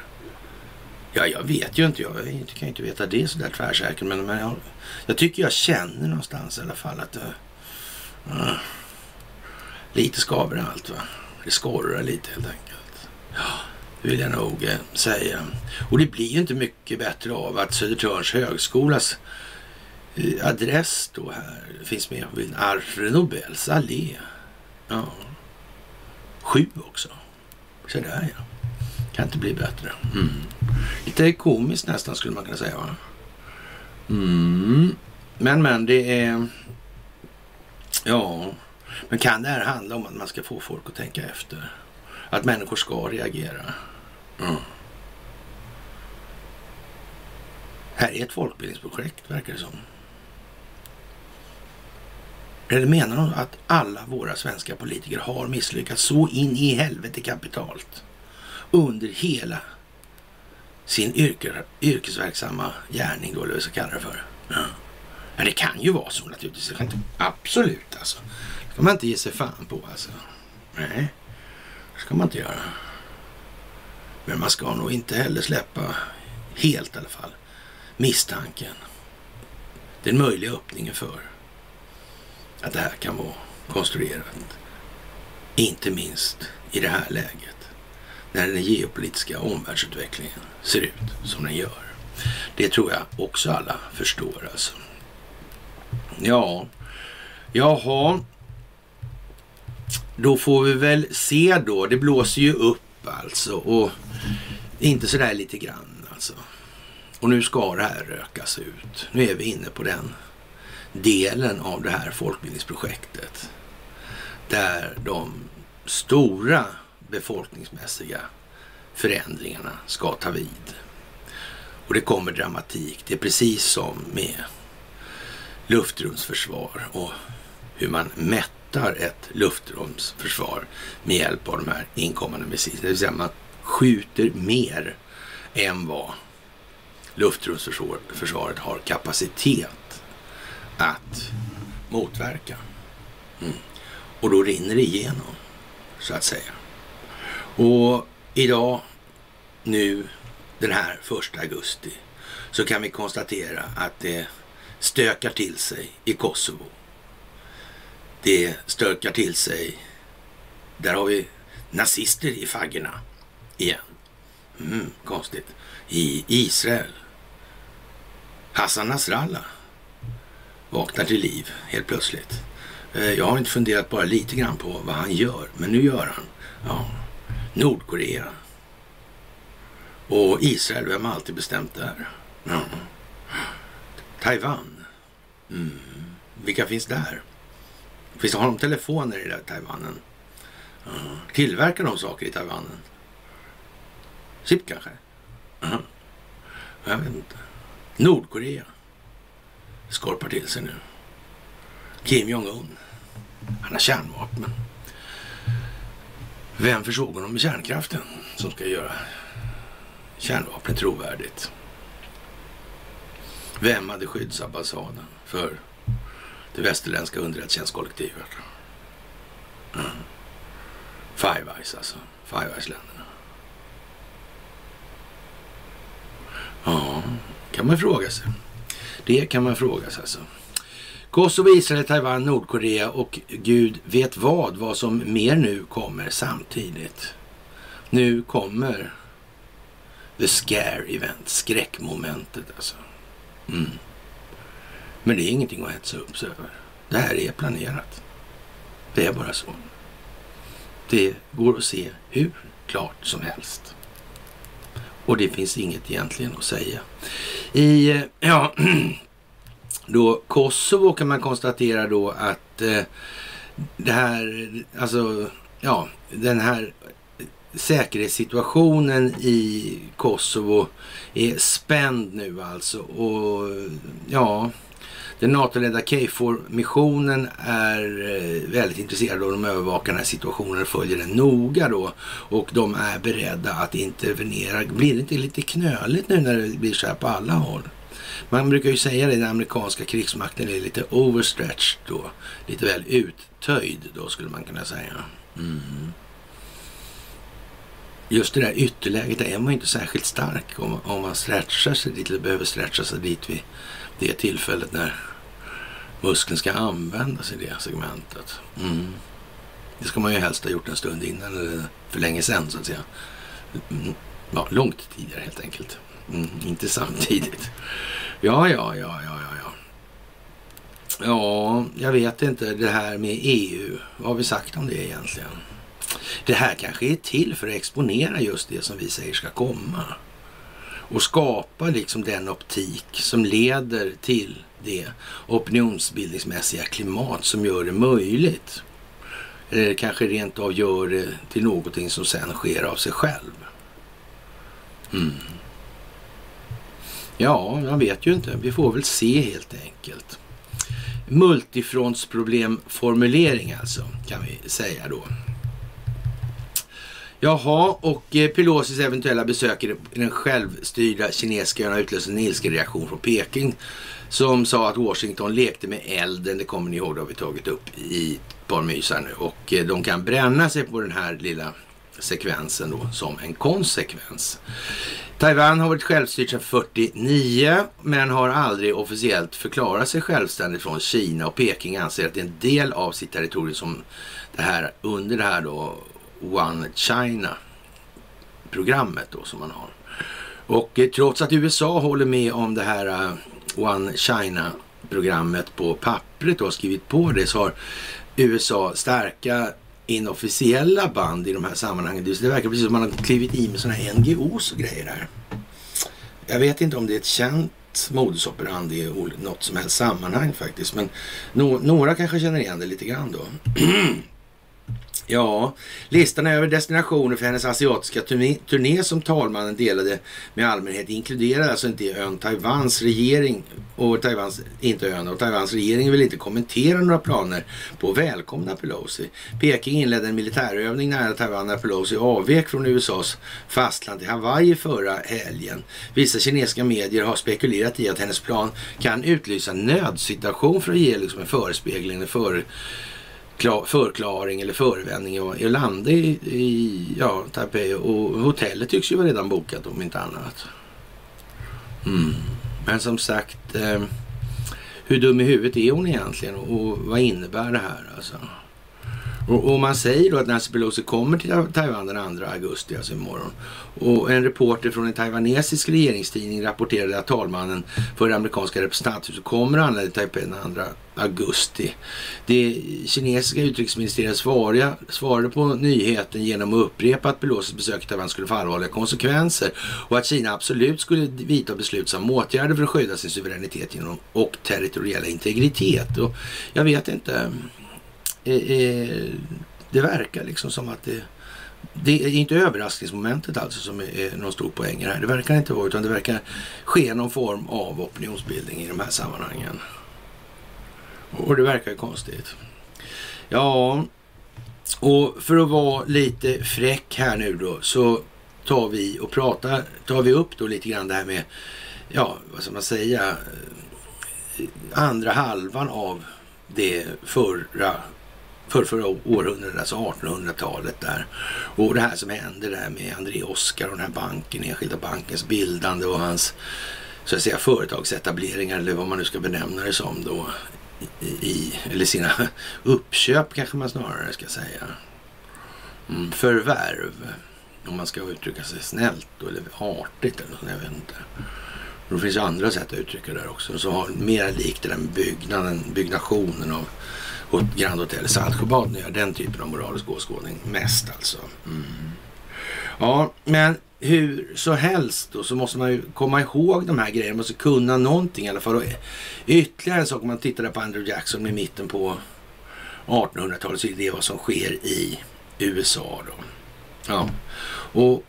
Ja, jag vet ju inte. Jag kan ju inte veta det så där tvärsäkert. Men, men jag, jag, tycker jag känner någonstans i alla fall att uh, lite skaver allt. Va? Det skorrar lite helt enkelt. Ja, det vill jag nog eh, säga. Och det blir ju inte mycket bättre av att Södertörns högskolas eh, adress då här finns med vid Alfred Nobels allé. Ja. Sju också. Så där ja. Kan inte bli bättre. Mm. Lite komiskt nästan skulle man kunna säga. Va? Mm. Men men det är... Ja, men kan det här handla om att man ska få folk att tänka efter? Att människor ska reagera? Mm. Här är ett folkbildningsprojekt, verkar det som. Eller menar de att alla våra svenska politiker har misslyckats så in i helvete kapitalt under hela sin yrke, yrkesverksamma gärning då, eller vad vi ska kalla det för. Ja. ja, det kan ju vara så naturligtvis. Inte, absolut alltså. Det ska man inte ge sig fan på alltså. Nej, det ska man inte göra. Men man ska nog inte heller släppa helt i alla fall misstanken. Den möjliga öppningen för att det här kan vara konstruerat. Inte minst i det här läget när den geopolitiska omvärldsutvecklingen ser ut som den gör. Det tror jag också alla förstår alltså. Ja, jaha. Då får vi väl se då. Det blåser ju upp alltså och inte sådär lite grann alltså. Och nu ska det här rökas ut. Nu är vi inne på den delen av det här folkbildningsprojektet. Där de stora befolkningsmässiga förändringarna ska ta vid. Och det kommer dramatik. Det är precis som med luftrumsförsvar och hur man mättar ett luftrumsförsvar med hjälp av de här inkommande missilerna. Det vill säga man skjuter mer än vad luftrumsförsvaret har kapacitet att motverka. Mm. Och då rinner det igenom, så att säga. Och idag, nu, den här första augusti, så kan vi konstatera att det stökar till sig i Kosovo. Det stökar till sig, där har vi nazister i faggorna igen. Mm, konstigt. I Israel. Hassan Nasrallah vaknar till liv helt plötsligt. Eh, jag har inte funderat bara lite grann på vad han gör, men nu gör han. Ja, Nordkorea. Och Israel, vem har alltid bestämt det här? Ja. Taiwan. Mm. Vilka finns där? Finns, har de telefoner i där Taiwanen? Ja. Tillverkar de saker i Taiwanen? SIP kanske? Ja. Jag vet inte. Nordkorea skorpar till sig nu. Kim Jong-Un. Han har kärnvapen. Vem försåg honom med kärnkraften som ska göra kärnvapen trovärdigt. Vem hade skyddsambassaden för det västerländska underrättelsetjänstkollektivet? Mm. Five Eyes alltså. Five Eyes-länderna. Ja, kan man fråga sig. Det kan man fråga sig alltså. Kosovo, Israel, Taiwan, Nordkorea och Gud vet vad, vad som mer nu kommer samtidigt. Nu kommer the scare event, skräckmomentet alltså. Mm. Men det är ingenting att hetsa upp sig över. Det här är planerat. Det är bara så. Det går att se hur klart som helst. Och det finns inget egentligen att säga. I, eh, (clears throat) ja, (clears throat) då Kosovo kan man konstatera då att eh, det här, alltså, ja, den här säkerhetssituationen i Kosovo är spänd nu alltså. Och ja, den NATO-ledda KFOR-missionen är eh, väldigt intresserad av de övervakar den här situationen och följer den noga då. Och de är beredda att intervenera. Blir det inte lite knöligt nu när det blir så här på alla håll? Man brukar ju säga det, den amerikanska krigsmakten är lite overstretched då. Lite väl uttöjd då skulle man kunna säga. Mm. Just det där ytterläget, där är man ju inte särskilt stark om, om man stretchar sig dit, eller behöver stretcha sig dit vid det tillfället när muskeln ska användas i det segmentet. Mm. Det ska man ju helst ha gjort en stund innan eller för länge sedan så att säga. Mm. Ja, långt tidigare helt enkelt. Mm. Inte samtidigt. Ja, ja, ja, ja, ja, ja. Ja, jag vet inte det här med EU. Vad har vi sagt om det egentligen? Det här kanske är till för att exponera just det som vi säger ska komma och skapa liksom den optik som leder till det opinionsbildningsmässiga klimat som gör det möjligt. Eller kanske rent av gör det till någonting som sen sker av sig själv. Mm. Ja, jag vet ju inte. Vi får väl se helt enkelt. Multifrontsproblemformulering alltså, kan vi säga då. Jaha, och eh, Pelosis eventuella besök i den självstyrda kinesiska ön har utlöst en ilsken reaktion från Peking som sa att Washington lekte med elden. Det kommer ni ihåg, det har vi tagit upp i ett par mysar nu. Och eh, de kan bränna sig på den här lilla sekvensen då som en konsekvens. Taiwan har varit självstyrt sedan 49 men har aldrig officiellt förklarat sig självständigt från Kina och Peking anser att det är en del av sitt territorium som det här under det här då One China-programmet då som man har. Och eh, trots att USA håller med om det här uh, One China-programmet på pappret och har skrivit på det så har USA starka inofficiella band i de här sammanhangen. Det verkar precis som att man har klivit i med sådana här NGOs och grejer där. Jag vet inte om det är ett känt modus operandi i något som helst sammanhang faktiskt. Men no några kanske känner igen det lite grann då. (clears throat) Ja, listan över destinationer för hennes asiatiska turné, turné som talmannen delade med allmänhet inkluderar alltså inte ön Taiwans regering och Taiwans, inte ön och Taiwans regering vill inte kommentera några planer på att välkomna Pelosi. Peking inledde en militärövning nära Taiwan när Pelosi avvek från USAs fastland till Hawaii förra helgen. Vissa kinesiska medier har spekulerat i att hennes plan kan utlysa nödsituation för att ge liksom en förespegling, en för förklaring eller förevändning att landa i, i ja, Taipei och hotellet tycks ju vara redan bokat om inte annat. Mm. Men som sagt, eh, hur dum i huvudet är hon egentligen och vad innebär det här alltså? Och, och man säger då att Nancy Pelosi kommer till Taiwan den 2 augusti, alltså imorgon. Och en reporter från en taiwanesisk regeringstidning rapporterade att talmannen för det amerikanska representanthuset kommer att anlända till Taipei den 2 augusti. Det kinesiska utrikesministeriet svarade, svarade på nyheten genom att upprepa att Pelosis besök i Taiwan skulle få allvarliga konsekvenser och att Kina absolut skulle vidta beslutsamma åtgärder för att skydda sin suveränitet och territoriella integritet. Och jag vet inte det verkar liksom som att det, det är inte överraskningsmomentet alltså som är, någon stor poäng här. Det verkar inte vara, utan det verkar ske någon form av opinionsbildning i de här sammanhangen. Och det verkar ju konstigt. Ja, och för att vara lite fräck här nu då så tar vi och pratar, tar vi upp då lite grann det här med, ja, vad ska man säga, andra halvan av det förra för förra århundradet, alltså 1800-talet där. Och det här som hände där med André Oskar och den här banken, Enskilda bankens bildande och hans så att säga företagsetableringar eller vad man nu ska benämna det som då. I, eller sina uppköp kanske man snarare ska säga. Mm, förvärv, om man ska uttrycka sig snällt då, eller artigt eller något, jag vet inte. Det finns andra sätt att uttrycka det där också. Så har mer likt den byggnaden, byggnationen av Grand Hotel Saltsjöbaden gör den typen av moralisk åskådning mest alltså. Mm. Ja, men hur så helst då så måste man ju komma ihåg de här grejerna. Man måste kunna någonting i alla fall. Och ytterligare en sak om man tittar på Andrew Jackson i mitten på 1800-talet så är det vad som sker i USA då. Ja, och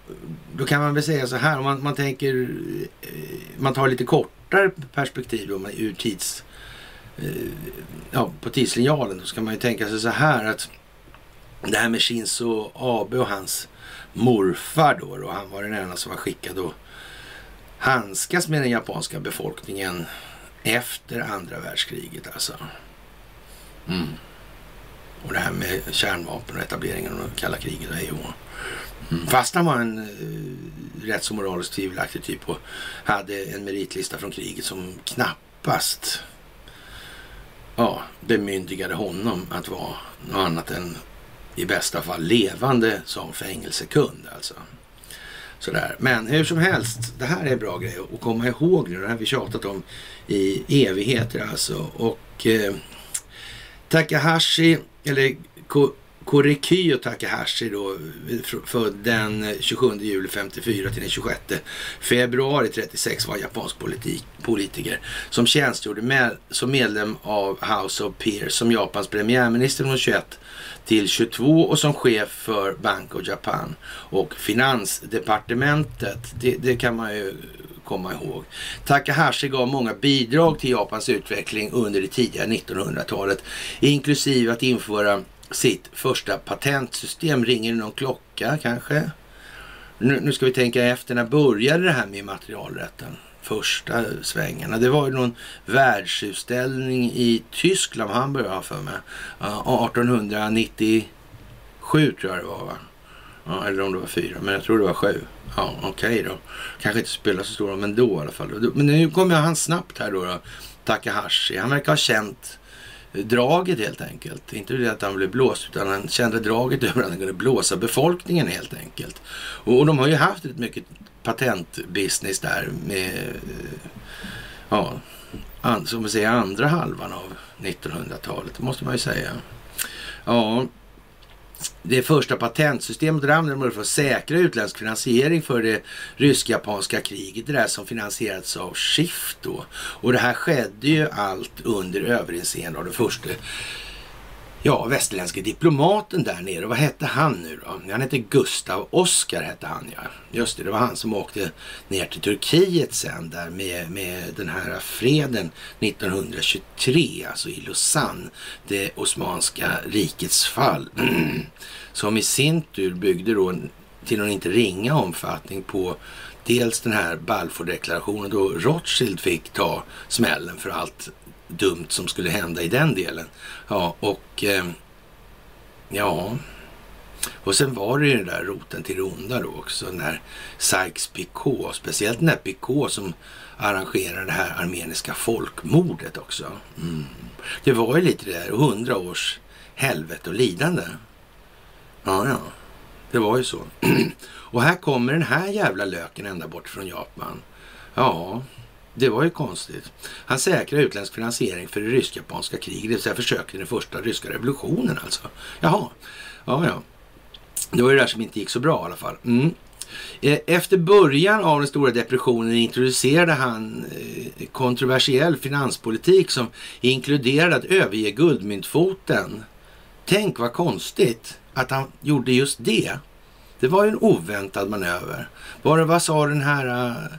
då kan man väl säga så här om man, man tänker, eh, man tar lite kortare perspektiv då ur tids Eh, ja, på tidslinjalen då ska man ju tänka sig så här att det här med Shinzo Abe och hans morfar då, då han var den enda som var skickad att handskas med den japanska befolkningen efter andra världskriget alltså. Mm. Och det här med kärnvapen och etableringen av kalla kriget och hej mm. Fast han var en eh, rätt så moraliskt tvivelaktig typ och hade en meritlista från kriget som knappast ja, bemyndigade honom att vara något annat än i bästa fall levande som fängelsekund alltså. Sådär. Men hur som helst, det här är en bra grej att komma ihåg nu. Det här har vi tjatat om i evigheter alltså. Och eh, Takahashi, eller Korekiyo Takahashi då, född den 27 juli 54 till den 26 februari 36 var japansk politik, politiker som tjänstgjorde med, som medlem av House of Peers som Japans premiärminister från 21 till 22 och som chef för Bank of Japan och finansdepartementet. Det, det kan man ju komma ihåg. Takahashi gav många bidrag till Japans utveckling under det tidiga 1900-talet, inklusive att införa sitt första patentsystem. Ringer det någon klocka kanske? Nu, nu, ska vi tänka efter, när började det här med immaterialrätten? Första svängarna. Det var ju någon världsutställning i Tyskland, Hamburg har för mig. 1897 tror jag det var va? Ja, eller om det var fyra, men jag tror det var sju. Ja, okej okay då. Kanske inte spelar så stor roll, men då i alla fall. Men nu kommer han snabbt här då, då. Takahashi. Han verkar ha känt draget helt enkelt. Inte det att han blev blåst utan han kände draget över att han kunde blåsa befolkningen helt enkelt. Och, och de har ju haft ett mycket patentbusiness där med, eh, ja, an, som vi säger andra halvan av 1900-talet, det måste man ju säga. Ja, det första patentsystemet användes för att säkra utländsk finansiering för det rysk-japanska kriget. Det där som finansierats av Schiff då. Och det här skedde ju allt under överinseende av den första ja, västerländske diplomaten där nere. Vad hette han nu då? Han hette Gustav Oskar hette han ja. Just det, det var han som åkte ner till Turkiet sen där med, med den här freden 1923, alltså i Lausanne. Det Osmanska rikets fall. (clears throat) som i sin tur byggde då till någon inte ringa omfattning på dels den här Balfourdeklarationen då Rothschild fick ta smällen för allt dumt som skulle hända i den delen. Ja, och eh, ja, och sen var det ju den där roten till det onda då också, den här Sykes-Picot, speciellt den där Picot som arrangerade det här armeniska folkmordet också. Mm. Det var ju lite det där, hundra års helvete och lidande. Ja, ja, det var ju så. (clears throat) och här kommer den här jävla löken ända bort från Japan. Ja, det var ju konstigt. Han säkrar utländsk finansiering för det rysk-japanska kriget, det vill säga försöket i den första ryska revolutionen alltså. Jaha, ja ja. Det var ju det där som inte gick så bra i alla fall. Mm. Eh, efter början av den stora depressionen introducerade han eh, kontroversiell finanspolitik som inkluderade att överge guldmyntfoten. Tänk vad konstigt att han gjorde just det. Det var ju en oväntad manöver. Var det, vad sa den här eh,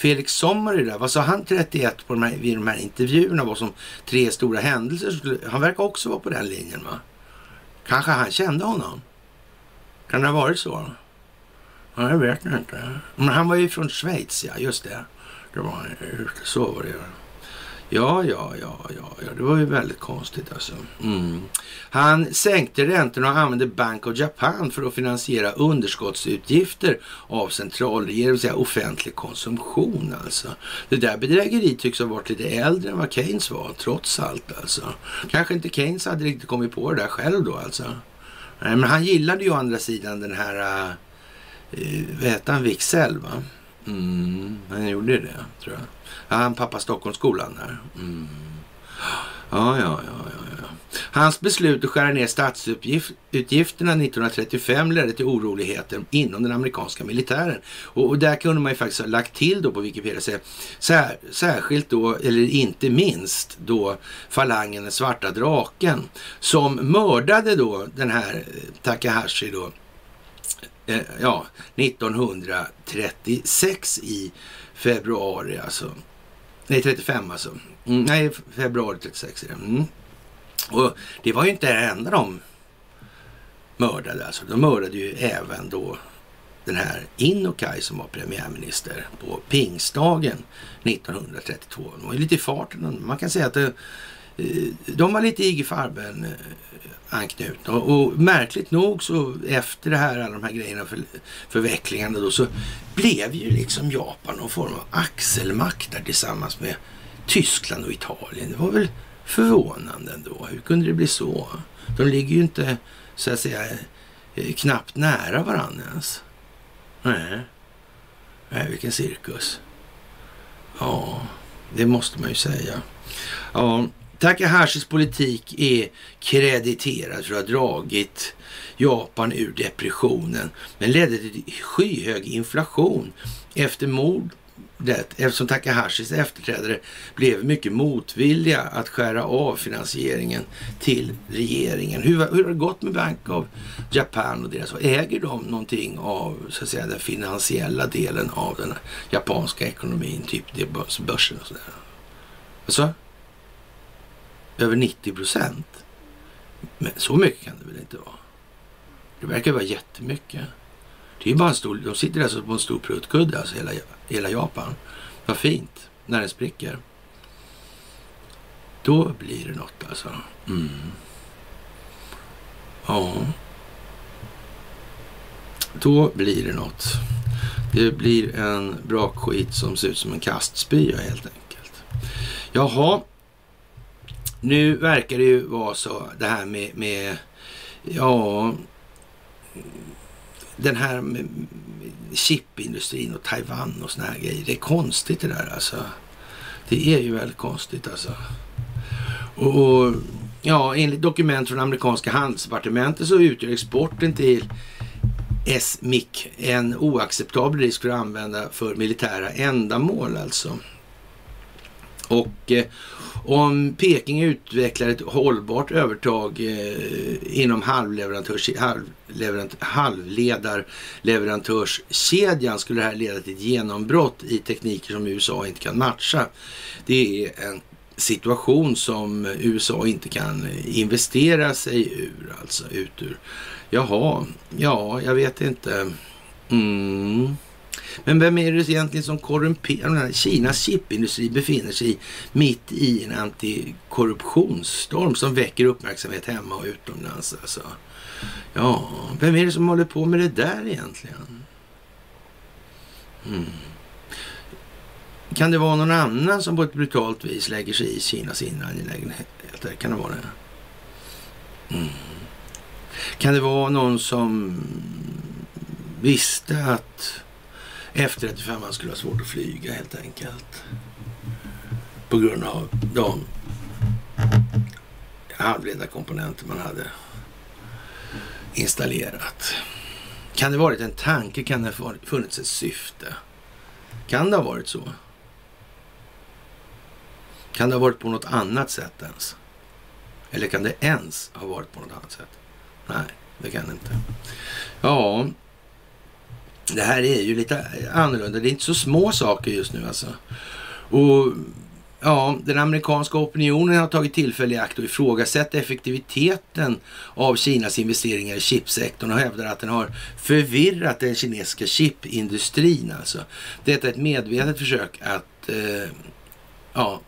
uh, Felix Sommar där, vad sa han 31 på de här, vid de här intervjuerna Vad som tre stora händelser? Han verkar också vara på den linjen va? Kanske han kände honom? Kan det ha varit så? Ja, jag vet inte. Men han var ju från Schweiz, ja. Just det. det var, så var det. Ja, ja, ja, ja, ja, det var ju väldigt konstigt alltså. Mm. Han sänkte räntorna och använde Bank of Japan för att finansiera underskottsutgifter av centralregeringen, det vill säga offentlig konsumtion alltså. Det där bedrägeriet tycks ha varit lite äldre än vad Keynes var, trots allt alltså. Kanske inte Keynes hade riktigt kommit på det där själv då alltså. Nej, men han gillade ju å andra sidan den här, äh, vad hette han, Wicksell va? Mm, han gjorde det, tror jag. Han pappa Stockholmsskolan där. Mm. Ja, ja, ja, ja, ja. Hans beslut att skära ner statsutgifterna 1935 ledde till oroligheter inom den amerikanska militären. Och, och där kunde man ju faktiskt ha lagt till då på Wikipedia, sär, särskilt då, eller inte minst då, falangen den svarta draken som mördade då den här eh, Takahashi då, eh, ja, 1936 i februari alltså. Nej, 35 alltså. Mm, nej, februari 36 är det. Mm. Och det var ju inte det enda de mördade alltså. De mördade ju även då den här Inokai som var premiärminister på pingstdagen 1932. De var ju lite i farten. Man kan säga att det, de var lite IG Farben eh, anknutna. Och, och, märkligt nog så efter det här, alla de här grejerna, för, förvecklingarna då, så blev ju liksom Japan någon form av axelmakt där tillsammans med Tyskland och Italien. Det var väl förvånande ändå. Hur kunde det bli så? De ligger ju inte, så att säga, eh, knappt nära varandra ens. Nej. Nej, vilken cirkus. Ja, det måste man ju säga. Ja, Takahashis politik är krediterad för att ha dragit Japan ur depressionen men ledde till skyhög inflation efter mordet eftersom Takahashis efterträdare blev mycket motvilliga att skära av finansieringen till regeringen. Hur, hur har det gått med Bank of Japan och deras? Äger de någonting av så att säga, den finansiella delen av den japanska ekonomin, typ börsen och sådär? Alltså? Över 90 procent. Men så mycket kan det väl inte vara? Det verkar vara jättemycket. Det är bara en stor, de sitter alltså på en stor pruttkudde, alltså hela, hela Japan. Vad fint, när den spricker. Då blir det något alltså. Mm. Ja. Då blir det något. Det blir en brakskit som ser ut som en kastspya helt enkelt. Jaha, nu verkar det ju vara så det här med, med ja, den här med chipindustrin och Taiwan och såna här grejer. Det är konstigt det där alltså. Det är ju väldigt konstigt alltså. Och, och ja, enligt dokument från amerikanska handelsdepartementet så utgör exporten till SMIC en oacceptabel risk för att använda för militära ändamål alltså. Och eh, om Peking utvecklar ett hållbart övertag eh, inom halvleverantörs, halvleverant, halvledarleverantörskedjan skulle det här leda till ett genombrott i tekniker som USA inte kan matcha. Det är en situation som USA inte kan investera sig ur, alltså ut ur. Jaha, ja, jag vet inte. Mm. Men vem är det egentligen som korrumperar? Kinas chipindustri befinner sig mitt i en antikorruptionsstorm som väcker uppmärksamhet hemma och utomlands. Alltså. Ja, vem är det som håller på med det där egentligen? Mm. Kan det vara någon annan som på ett brutalt vis lägger sig i Kinas inre angelägenheter? Kan det vara det? Mm. Kan det vara någon som visste att F35 skulle ha svårt att flyga helt enkelt. På grund av de halvledarkomponenter man hade installerat. Kan det ha varit en tanke? Kan det ha funnits ett syfte? Kan det ha varit så? Kan det ha varit på något annat sätt ens? Eller kan det ens ha varit på något annat sätt? Nej, det kan det inte. Ja, det här är ju lite annorlunda. Det är inte så små saker just nu alltså. Och Ja, den amerikanska opinionen har tagit tillfälle i akt och ifrågasatt effektiviteten av Kinas investeringar i chipsektorn och hävdar att den har förvirrat den kinesiska chipindustrin. Alltså. Detta är ett medvetet försök att eh, ja,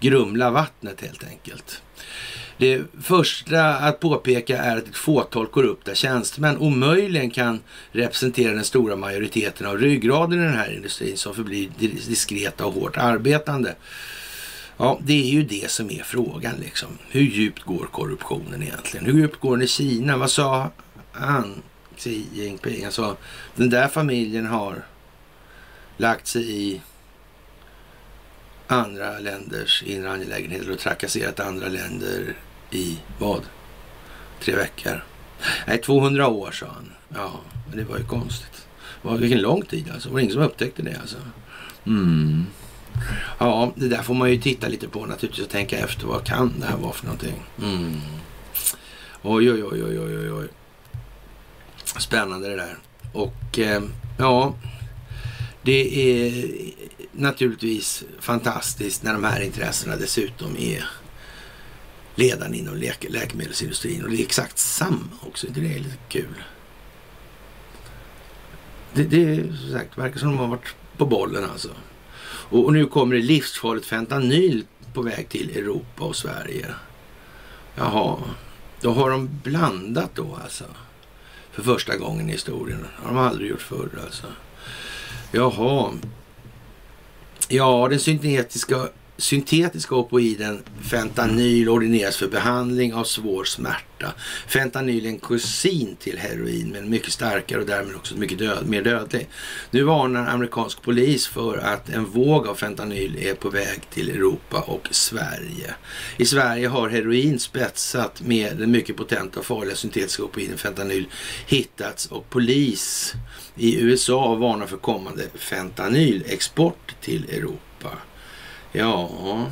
grumla vattnet helt enkelt. Det första att påpeka är att ett fåtal korrupta tjänstemän omöjligen kan representera den stora majoriteten av ryggraden i den här industrin som förblir diskreta och hårt arbetande. Ja, det är ju det som är frågan liksom. Hur djupt går korruptionen egentligen? Hur djupt går den i Kina? Vad sa han, Xi Jinping? Alltså den där familjen har lagt sig i andra länders inre angelägenheter och trakasserat andra länder i vad? Tre veckor? Nej, 200 år sa han. Ja, men det var ju konstigt. Vilken lång tid alltså. Det var ingen som upptäckte det alltså. Mm. Ja, det där får man ju titta lite på naturligtvis och tänka efter. Vad kan det här vara för någonting? Mm. Oj, oj, oj, oj, oj, oj. Spännande det där. Och eh, ja, det är naturligtvis fantastiskt när de här intressena dessutom är ledande inom läke läkemedelsindustrin. Och det är exakt samma också. Det är lite kul. Det, det som sagt, verkar som de har varit på bollen alltså. Och, och nu kommer det livsfarligt fentanyl på väg till Europa och Sverige. Jaha, då har de blandat då alltså. För första gången i historien. Det har de aldrig gjort förr alltså. Jaha. Ja, den syntetiska syntetiska opioiden fentanyl ordineras för behandling av svår smärta. Fentanyl är en kusin till heroin men mycket starkare och därmed också mycket död, mer dödlig. Nu varnar amerikansk polis för att en våg av fentanyl är på väg till Europa och Sverige. I Sverige har heroin spetsat med den mycket potenta och farliga syntetiska opioiden fentanyl hittats och polis i USA varnar för kommande fentanylexport till Europa. Ja,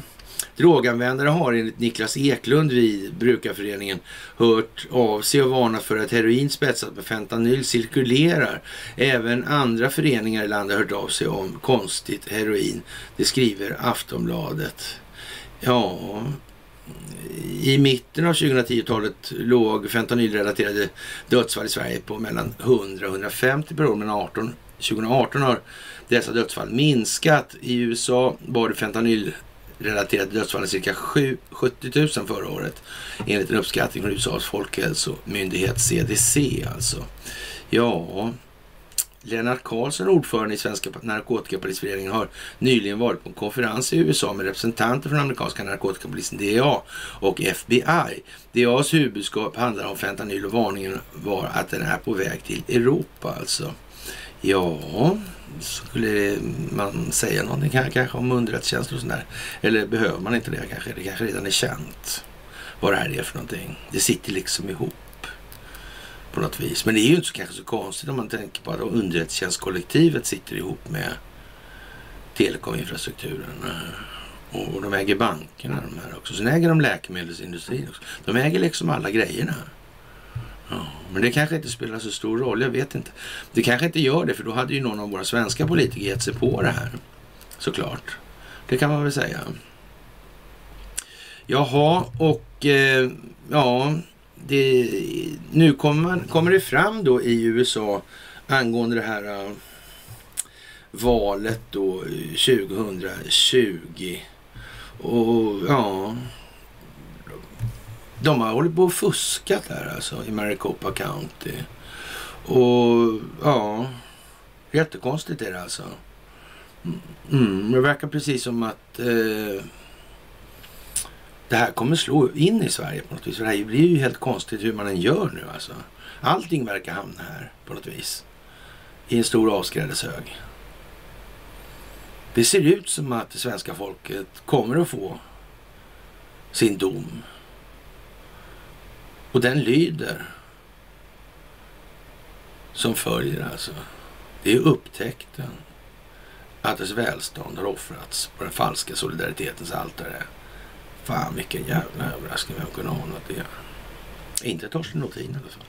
droganvändare har enligt Niklas Eklund vid Brukarföreningen hört av sig och varnat för att heroin spetsat med fentanyl cirkulerar. Även andra föreningar i landet har hört av sig om konstigt heroin. Det skriver Aftonbladet. Ja, i mitten av 2010-talet låg fentanylrelaterade dödsfall i Sverige på mellan 100 och 150 per år. Men 18, 2018 har dessa dödsfall minskat. I USA var det fentanylrelaterade dödsfall dödsfallen cirka 70 000 förra året. Enligt en uppskattning från USAs folkhälsomyndighet CDC alltså. Ja, Lennart Karlsson, ordförande i Svenska narkotikapolisföreningen, har nyligen varit på en konferens i USA med representanter från amerikanska narkotikapolisen DEA och FBI. DEAs huvudbudskap handlar om fentanyl och varningen var att den är på väg till Europa alltså. Ja, skulle man säga någonting kanske om underrättelsetjänster och sådär? Eller behöver man inte det kanske? Det kanske redan är känt vad det här är för någonting. Det sitter liksom ihop på något vis. Men det är ju inte så, kanske så konstigt om man tänker på att underrättelsetjänstkollektivet sitter ihop med telekominfrastrukturen. Eh, och de äger bankerna de här också. Sen äger de läkemedelsindustrin också. De äger liksom alla grejerna. Ja, men det kanske inte spelar så stor roll, jag vet inte. Det kanske inte gör det, för då hade ju någon av våra svenska politiker gett sig på det här. Såklart. Det kan man väl säga. Jaha, och eh, ja, det, nu kommer, kommer det fram då i USA angående det här uh, valet då eh, 2020. Och ja, de har hållit på och fuskat här alltså i Maricopa County. Och ja, jättekonstigt är det alltså. Mm, mm det verkar precis som att eh, det här kommer slå in i Sverige på något vis. För det här blir ju helt konstigt hur man än gör nu alltså. Allting verkar hamna här på något vis. I en stor avskrädeshög. Det ser ut som att det svenska folket kommer att få sin dom och den lyder som följer alltså. Det är upptäckten att dess välstånd har offrats på den falska solidaritetens altare. Fan vilken jävla överraskning vem kunde ana det. Inte Torsten Lothin i alla fall.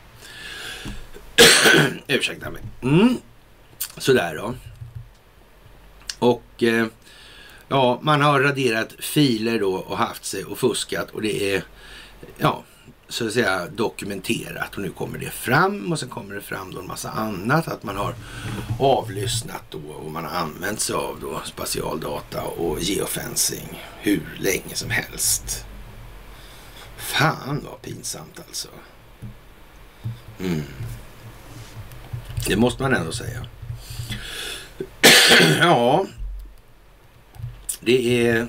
Ursäkta mig. Mm. Sådär då. Och eh, Ja, man har raderat filer då och haft sig och fuskat och det är ja, så att säga dokumenterat och nu kommer det fram och sen kommer det fram då en massa annat att man har avlyssnat då och man har använt sig av då spatialdata och geofencing hur länge som helst. Fan vad pinsamt alltså. Mm. Det måste man ändå säga. (clears throat) ja, det är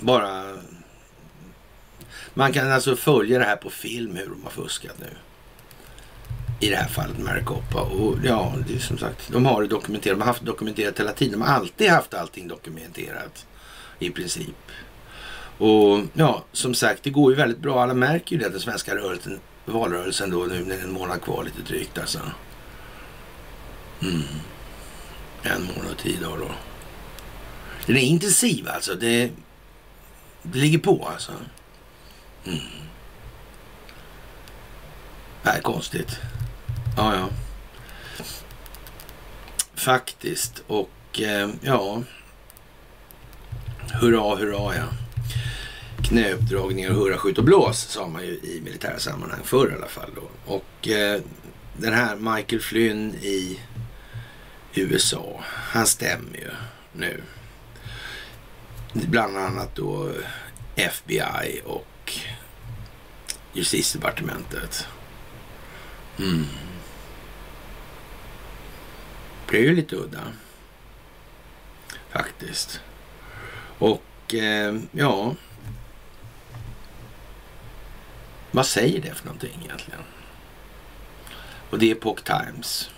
bara... Man kan alltså följa det här på film hur de har fuskat nu. I det här fallet Maricopa. Och ja, det är som sagt, de har det dokumenterat. De har haft det dokumenterat hela tiden. De har alltid haft allting dokumenterat i princip. Och ja, som sagt, det går ju väldigt bra. Alla märker ju det, den svenska rörelsen, valrörelsen då nu när det är en månad kvar lite drygt alltså. Mm. En månad och tio dagar då. Den är intensiv alltså. Det, det ligger på alltså. Mm. Det är konstigt. Ja, ja. Faktiskt. Och eh, ja. Hurra, hurra ja. Knäuppdragningar hurra, skjut och blås sa man ju i militära sammanhang förr i alla fall. Då. Och eh, den här Michael Flynn i USA, han stämmer ju nu. Bland annat då FBI och justitiedepartementet. Mm. Det är ju lite udda. Faktiskt. Och eh, ja. Vad säger det för någonting egentligen? Och det är Pock Times.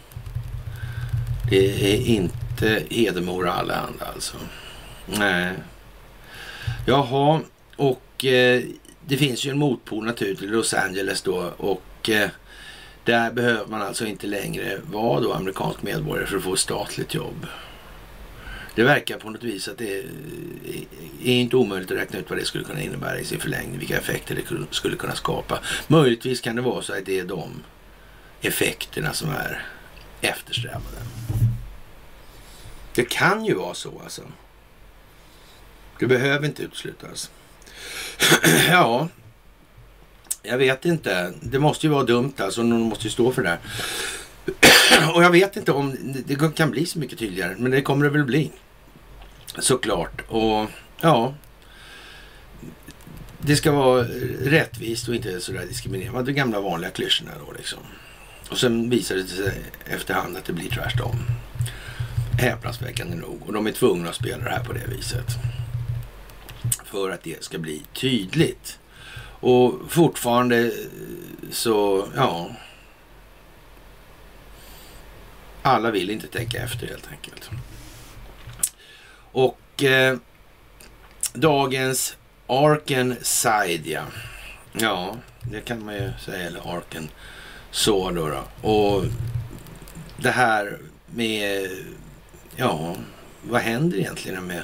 Det är inte Hedemora Allehanda alltså. Nej. Jaha, och eh, det finns ju en motpol naturligtvis, Los Angeles då. Och eh, där behöver man alltså inte längre vara då amerikansk medborgare för att få ett statligt jobb. Det verkar på något vis att det är, är inte omöjligt att räkna ut vad det skulle kunna innebära i sin förlängning, vilka effekter det skulle kunna skapa. Möjligtvis kan det vara så att det är de effekterna som är eftersträvade. Det kan ju vara så alltså. Det behöver inte uteslutas. (clears throat) ja, jag vet inte. Det måste ju vara dumt alltså. Någon måste ju stå för det här. (clears throat) Och jag vet inte om det kan bli så mycket tydligare. Men det kommer det väl bli. Såklart. Och ja. Det ska vara rättvist och inte sådär diskriminerande. De gamla vanliga klyschorna då liksom. Och sen visar det sig efterhand att det blir tvärtom. Häpnadsväckande nog. Och de är tvungna att spela det här på det viset. För att det ska bli tydligt. Och fortfarande så, ja. Alla vill inte tänka efter helt enkelt. Och eh, dagens Arken Side, ja. det kan man ju säga. Eller Arken så då, då. Och det här med, ja, vad händer egentligen med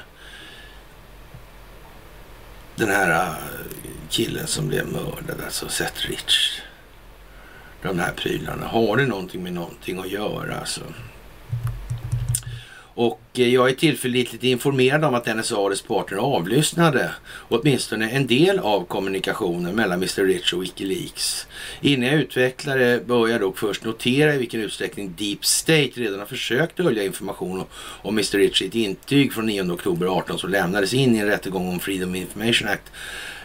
den här äh, killen som blev mördad, alltså Seth Rich. De här prylarna. Har det någonting med någonting att göra alltså? Och eh, jag är tillförlitligt informerad om att NSA och dess partner avlyssnade åtminstone en del av kommunikationen mellan Mr Rich och Wikileaks. Innan jag utvecklar det bör jag dock först notera i vilken utsträckning Deep State redan har försökt dölja information om Mr Rich i ett intyg från 9 oktober 18 som lämnades in i en rättegång om Freedom Information Act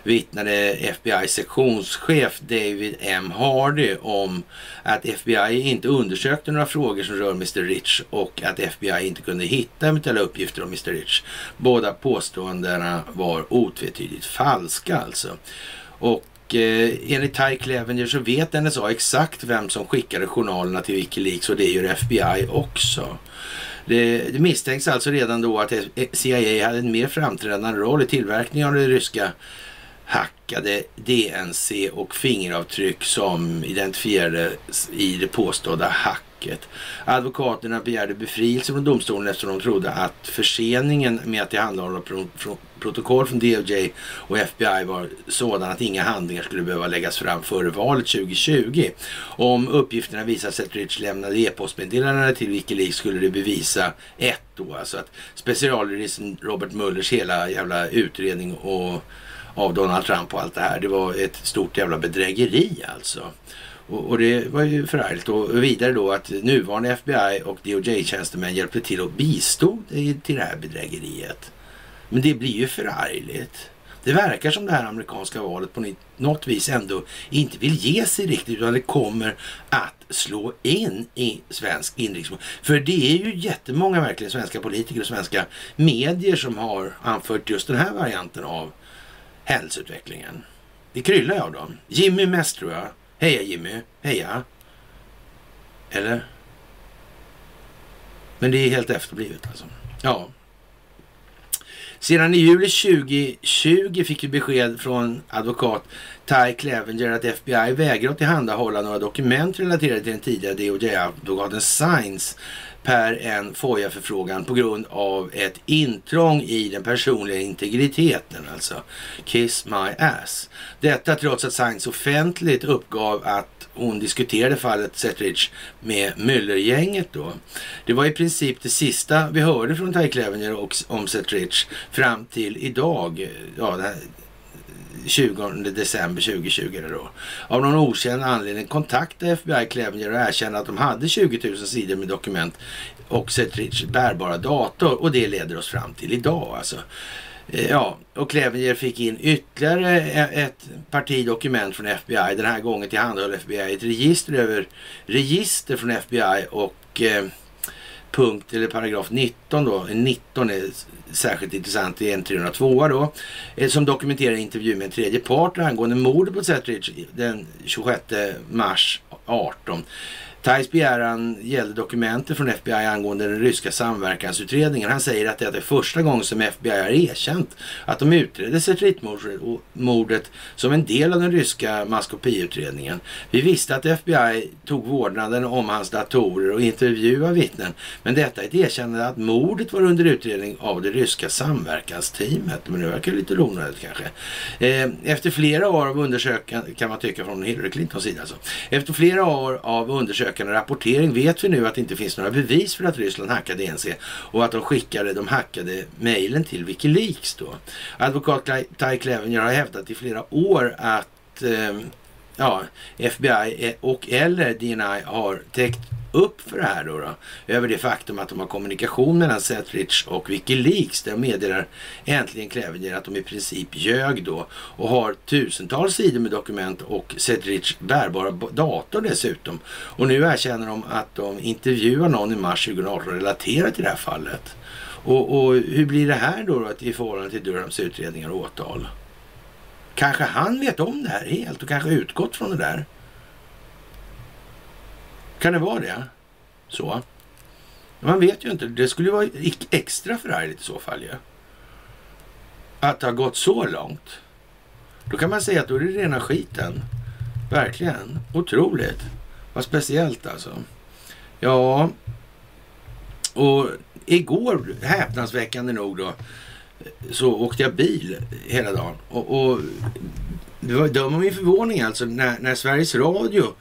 vittnade FBI-sektionschef David M. Hardy om att FBI inte undersökte några frågor som rör Mr. Rich och att FBI inte kunde hitta eventuella uppgifter om Mr. Rich. Båda påståendena var otvetydigt falska alltså. Och eh, enligt Ty Clevenger så vet NSA exakt vem som skickade journalerna till Wikileaks och det gör FBI också. Det, det misstänks alltså redan då att CIA hade en mer framträdande roll i tillverkningen av det ryska hackade DNC och fingeravtryck som identifierades i det påstådda hacket. Advokaterna begärde befrielse från domstolen eftersom de trodde att förseningen med att tillhandahålla protokoll från DOJ och FBI var sådan att inga handlingar skulle behöva läggas fram före valet 2020. Om uppgifterna visar sig att Rich lämnade e-postmeddelanden till Wikileaks skulle det bevisa ett då, alltså att specialjuristen Robert Mullers hela jävla utredning och av Donald Trump och allt det här. Det var ett stort jävla bedrägeri alltså. Och, och det var ju förargligt. Och vidare då att nuvarande FBI och DOJ-tjänstemän hjälpte till och bistod till det här bedrägeriet. Men det blir ju förargligt. Det verkar som det här amerikanska valet på något vis ändå inte vill ge sig riktigt utan det kommer att slå in i svensk inrikespolitik. För det är ju jättemånga verkligen svenska politiker och svenska medier som har anfört just den här varianten av händelseutvecklingen. Det kryllar av dem. Jimmy mest tror jag. Heja Jimmy, heja. Eller? Men det är helt efterblivet alltså. Ja. Sedan i juli 2020 fick vi besked från advokat Ty Clevenger att FBI vägrar att tillhandahålla några dokument relaterade till den tidigare DOJ-advokaten Science per en FOIA-förfrågan på grund av ett intrång i den personliga integriteten, alltså kiss my ass. Detta trots att Science offentligt uppgav att hon diskuterade fallet Setridge med Müller-gänget då. Det var i princip det sista vi hörde från Ty Clevenger och om Setridge fram till idag. Ja, 20 december 2020 då. Av någon okänd anledning kontaktade FBI Clevenger och erkände att de hade 20 000 sidor med dokument och Setridge bärbara dator och det leder oss fram till idag alltså. Eh, ja, och Clevenger fick in ytterligare e-, ett parti dokument från FBI. Den här gången tillhandahöll FBI ett register över register från FBI och eh, punkt eller paragraf 19 då. Eh, 19 är särskilt intressant i en 302 då. Eh, som dokumenterar intervju med en tredje part angående mordet på Zetrich den 26 mars 18. Thais begäran gällde dokumenter från FBI angående den ryska samverkansutredningen. Han säger att det är första gången som FBI har erkänt att de utredde Setrit-mordet som en del av den ryska maskopiutredningen. Vi visste att FBI tog vårdnaden om hans datorer och intervjuade vittnen. Men detta är ett erkännande att mordet var under utredning av det ryska samverkansteamet. Men det verkar lite onödigt kanske. Eh, efter flera år av undersökningar, kan man tycka från Hillary Clintons sida alltså. Efter flera år av undersökningar ökande rapportering vet vi nu att det inte finns några bevis för att Ryssland hackade ENC och att de skickade de hackade mejlen till Wikileaks då. Advokat Ty Clevenger har hävdat i flera år att eh, ja, FBI och eller DNI har täckt upp för det här då, då, över det faktum att de har kommunikation mellan Setridge och Wikileaks där de meddelar äntligen Clevenger att de i princip ljög då och har tusentals sidor med dokument och Setridge bärbara dator dessutom. Och nu erkänner de att de intervjuar någon i mars 2018 relaterat till det här fallet. Och, och hur blir det här då, då i förhållande till Durhams utredningar och åtal? Kanske han vet om det här helt och kanske utgått från det där. Kan det vara det? Så. Man vet ju inte. Det skulle vara extra förargligt i så fall ju. Ja. Att det har gått så långt. Då kan man säga att då är det rena skiten. Verkligen. Otroligt. Vad speciellt alltså. Ja, och igår, häpnadsväckande nog då, så åkte jag bil hela dagen. Och, och det var, döm om min förvåning alltså när, när Sveriges Radio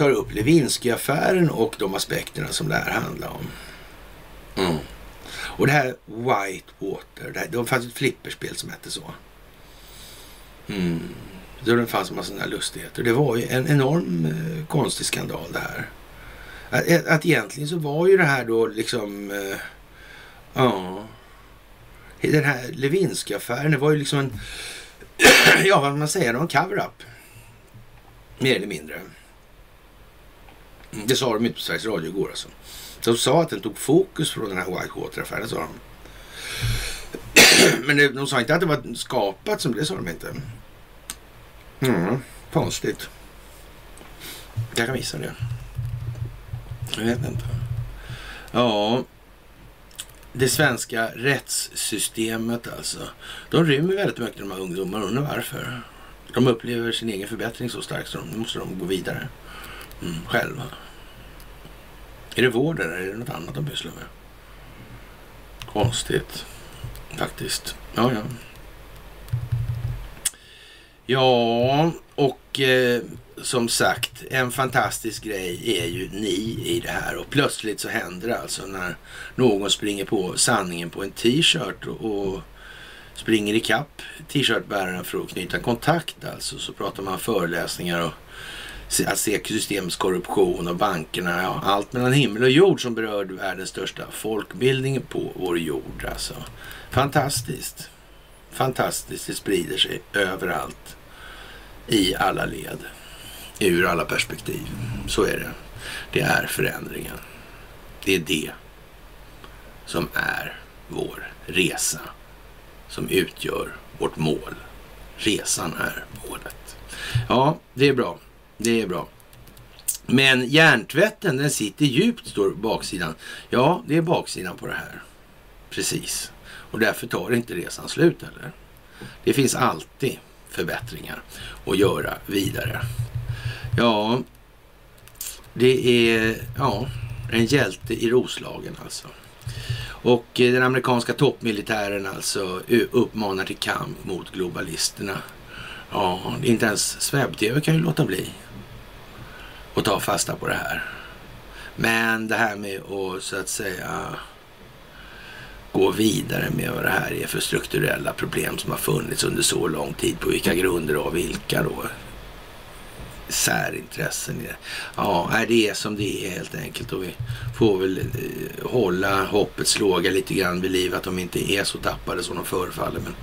tar upp Lewinsky-affären och de aspekterna som det här handlar om. Mm. Och det här Whitewater, det, här, det fanns ett flipperspel som hette så. Mm. Då det fanns en massa sådana lustigheter. Det var ju en enorm eh, konstig skandal det här. Att, att egentligen så var ju det här då liksom... Eh, ja... Den här Lewinsky-affären, det var ju liksom en... (clears throat) ja, vad man säger, en cover-up. Mer eller mindre. Det sa de inte på Sveriges Radio igår alltså. De sa att den tog fokus från den här Whitewater-affären, sa de. (clears throat) Men de sa inte att det var skapat som det sa de inte. Mm, konstigt. Jag kan visa det. Jag vet inte. Ja, det svenska rättssystemet alltså. De rymmer väldigt mycket de här ungdomarna. Undrar varför. De upplever sin egen förbättring så starkt så de måste de gå vidare mm, själva. Är det vård eller är det något annat de pysslar med? Konstigt faktiskt. Ja, ja. Ja, och eh, som sagt, en fantastisk grej är ju ni i det här och plötsligt så händer det alltså när någon springer på sanningen på en t-shirt och, och springer ikapp t-shirtbäraren för att knyta kontakt alltså. Så pratar man föreläsningar och att se systemets korruption och bankerna. Ja, allt mellan himmel och jord som berör världens största folkbildning på vår jord. Alltså. Fantastiskt. Fantastiskt. Det sprider sig överallt. I alla led. Ur alla perspektiv. Så är det. Det är förändringen. Det är det som är vår resa. Som utgör vårt mål. Resan är målet. Ja, det är bra. Det är bra. Men hjärntvätten den sitter djupt, står baksidan. Ja, det är baksidan på det här. Precis. Och därför tar inte resan slut heller. Det finns alltid förbättringar att göra vidare. Ja, det är ja, en hjälte i Roslagen alltså. Och eh, den amerikanska toppmilitären alltså uppmanar till kamp mot globalisterna. Ja, inte ens SvebTV kan ju låta bli och ta fasta på det här. Men det här med att så att säga gå vidare med vad det här är för strukturella problem som har funnits under så lång tid. På vilka grunder och vilka då? Särintressen. Ja, det är som det är helt enkelt. Och vi får väl eh, hålla hoppets låga lite grann vid liv att de inte är så tappade som de förefaller. Men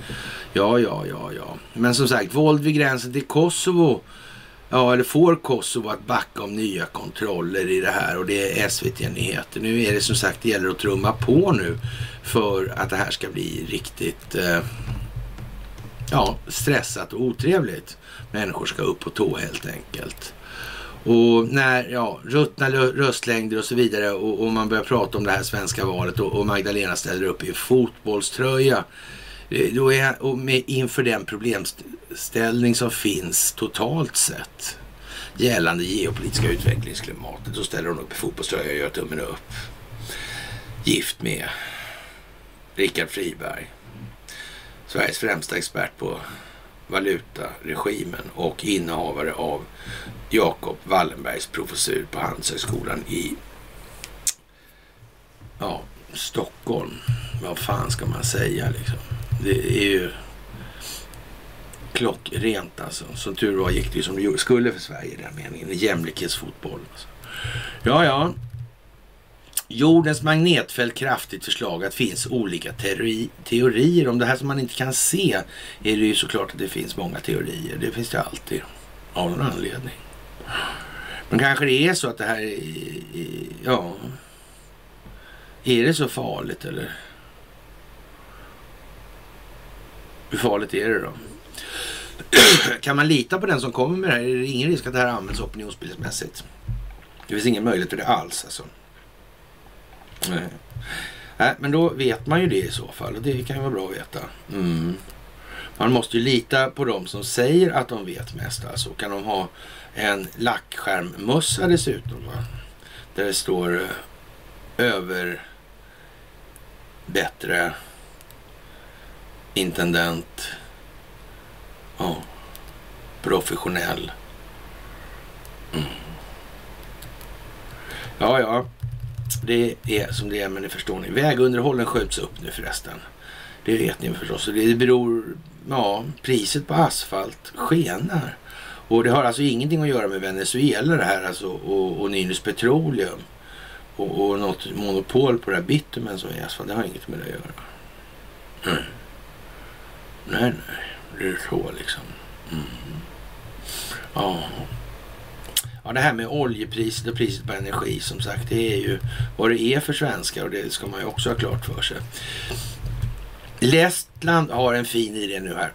ja, ja, ja, ja. Men som sagt, våld vid gränsen till Kosovo Ja, eller får Kosovo att backa om nya kontroller i det här och det är SVT-nyheter. Nu är det som sagt, det gäller att trumma på nu för att det här ska bli riktigt eh, ja, stressat och otrevligt. Människor ska upp på tå helt enkelt. Och när, ja, ruttna röstlängder och så vidare och, och, man börjar prata om det här svenska valet och, och Magdalena ställer upp i fotbollströja Eh, då är, och med, inför den problemställning som finns totalt sett gällande geopolitiska utvecklingsklimatet så ställer hon upp i fotbollströja och gör tummen upp. Gift med Richard Friberg. Sveriges främsta expert på valutaregimen och innehavare av Jakob Wallenbergs professur på Handelshögskolan i ja, Stockholm. Vad fan ska man säga liksom? Det är ju klockrent alltså. Som tur var gick det ju som det skulle för Sverige i den meningen. Jämlikhetsfotboll. Alltså. Ja, ja. Jordens magnetfält kraftigt försvagat. finns olika teori, teorier. Om det här som man inte kan se är det ju såklart att det finns många teorier. Det finns det alltid. Av någon anledning. Men kanske det är så att det här är, ja. Är det så farligt eller? Hur farligt är det då? (clears throat) kan man lita på den som kommer med det här? Är det ingen risk att det här används opinionsbildningsmässigt? Det finns ingen möjlighet till det alls alltså. Nej. Nej, men då vet man ju det i så fall och det kan ju vara bra att veta. Mm. Man måste ju lita på dem som säger att de vet mest. Alltså kan de ha en lackskärmmössa dessutom. Va? Där det står eh, över bättre intendent. Ja, professionell. Mm. Ja, ja. Det är som det är, men det förstår ni. Vägunderhållen skjuts upp nu förresten. Det vet ni förstås. Det beror, ja, priset på asfalt skenar. Och det har alltså ingenting att göra med Venezuela det här alltså och, och Nynäs Petroleum. Och, och något monopol på det här bitumen som är asfalt. Det har inget med det att göra. Mm. Nej, nej. Det är så liksom. Mm. Ja. Ja, det här med oljepriset och priset på energi som sagt, det är ju vad det är för svenskar och det ska man ju också ha klart för sig. Lettland har en fin idé nu här.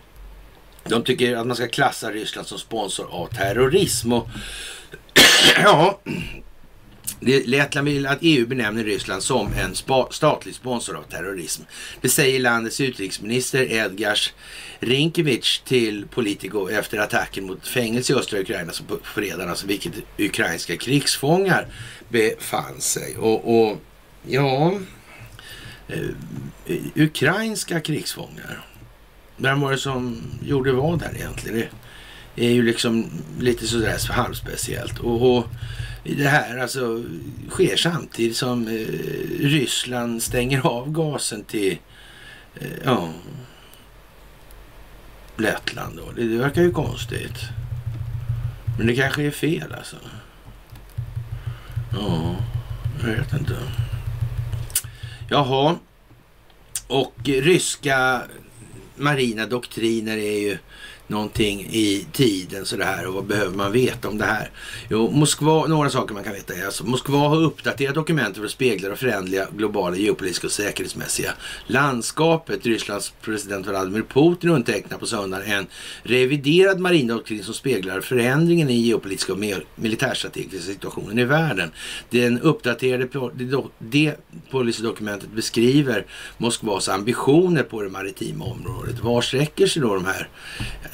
De tycker att man ska klassa Ryssland som sponsor av terrorism. Och (clears throat) ja, Lettland vill att EU benämner Ryssland som en spa, statlig sponsor av terrorism. Det säger landets utrikesminister Edgars Rinkevich till Politico efter attacken mot fängelse i östra Ukraina på fredagen, alltså vilket ukrainska krigsfångar befann sig. Och, och ja, eh, ukrainska krigsfångar. Vem var det som gjorde vad där egentligen? Det är ju liksom lite sådär halvspeciellt. Och, och det här alltså sker samtidigt som eh, Ryssland stänger av gasen till eh, ja, Lettland. Då. Det, det verkar ju konstigt. Men det kanske är fel alltså. Ja, jag vet inte. Jaha. Och ryska marina doktriner är ju någonting i tiden sådär och vad behöver man veta om det här? Jo, Moskva, några saker man kan veta är alltså Moskva har uppdaterat dokumentet för att spegla det förändliga globala geopolitiska och säkerhetsmässiga landskapet. Rysslands president Vladimir Putin undertecknar på söndagen en reviderad marindoktrin som speglar förändringen i geopolitiska och militärstrategiska situationen i världen. Den uppdaterade det policydokumentet beskriver Moskvas ambitioner på det maritima området. Var sträcker sig då de här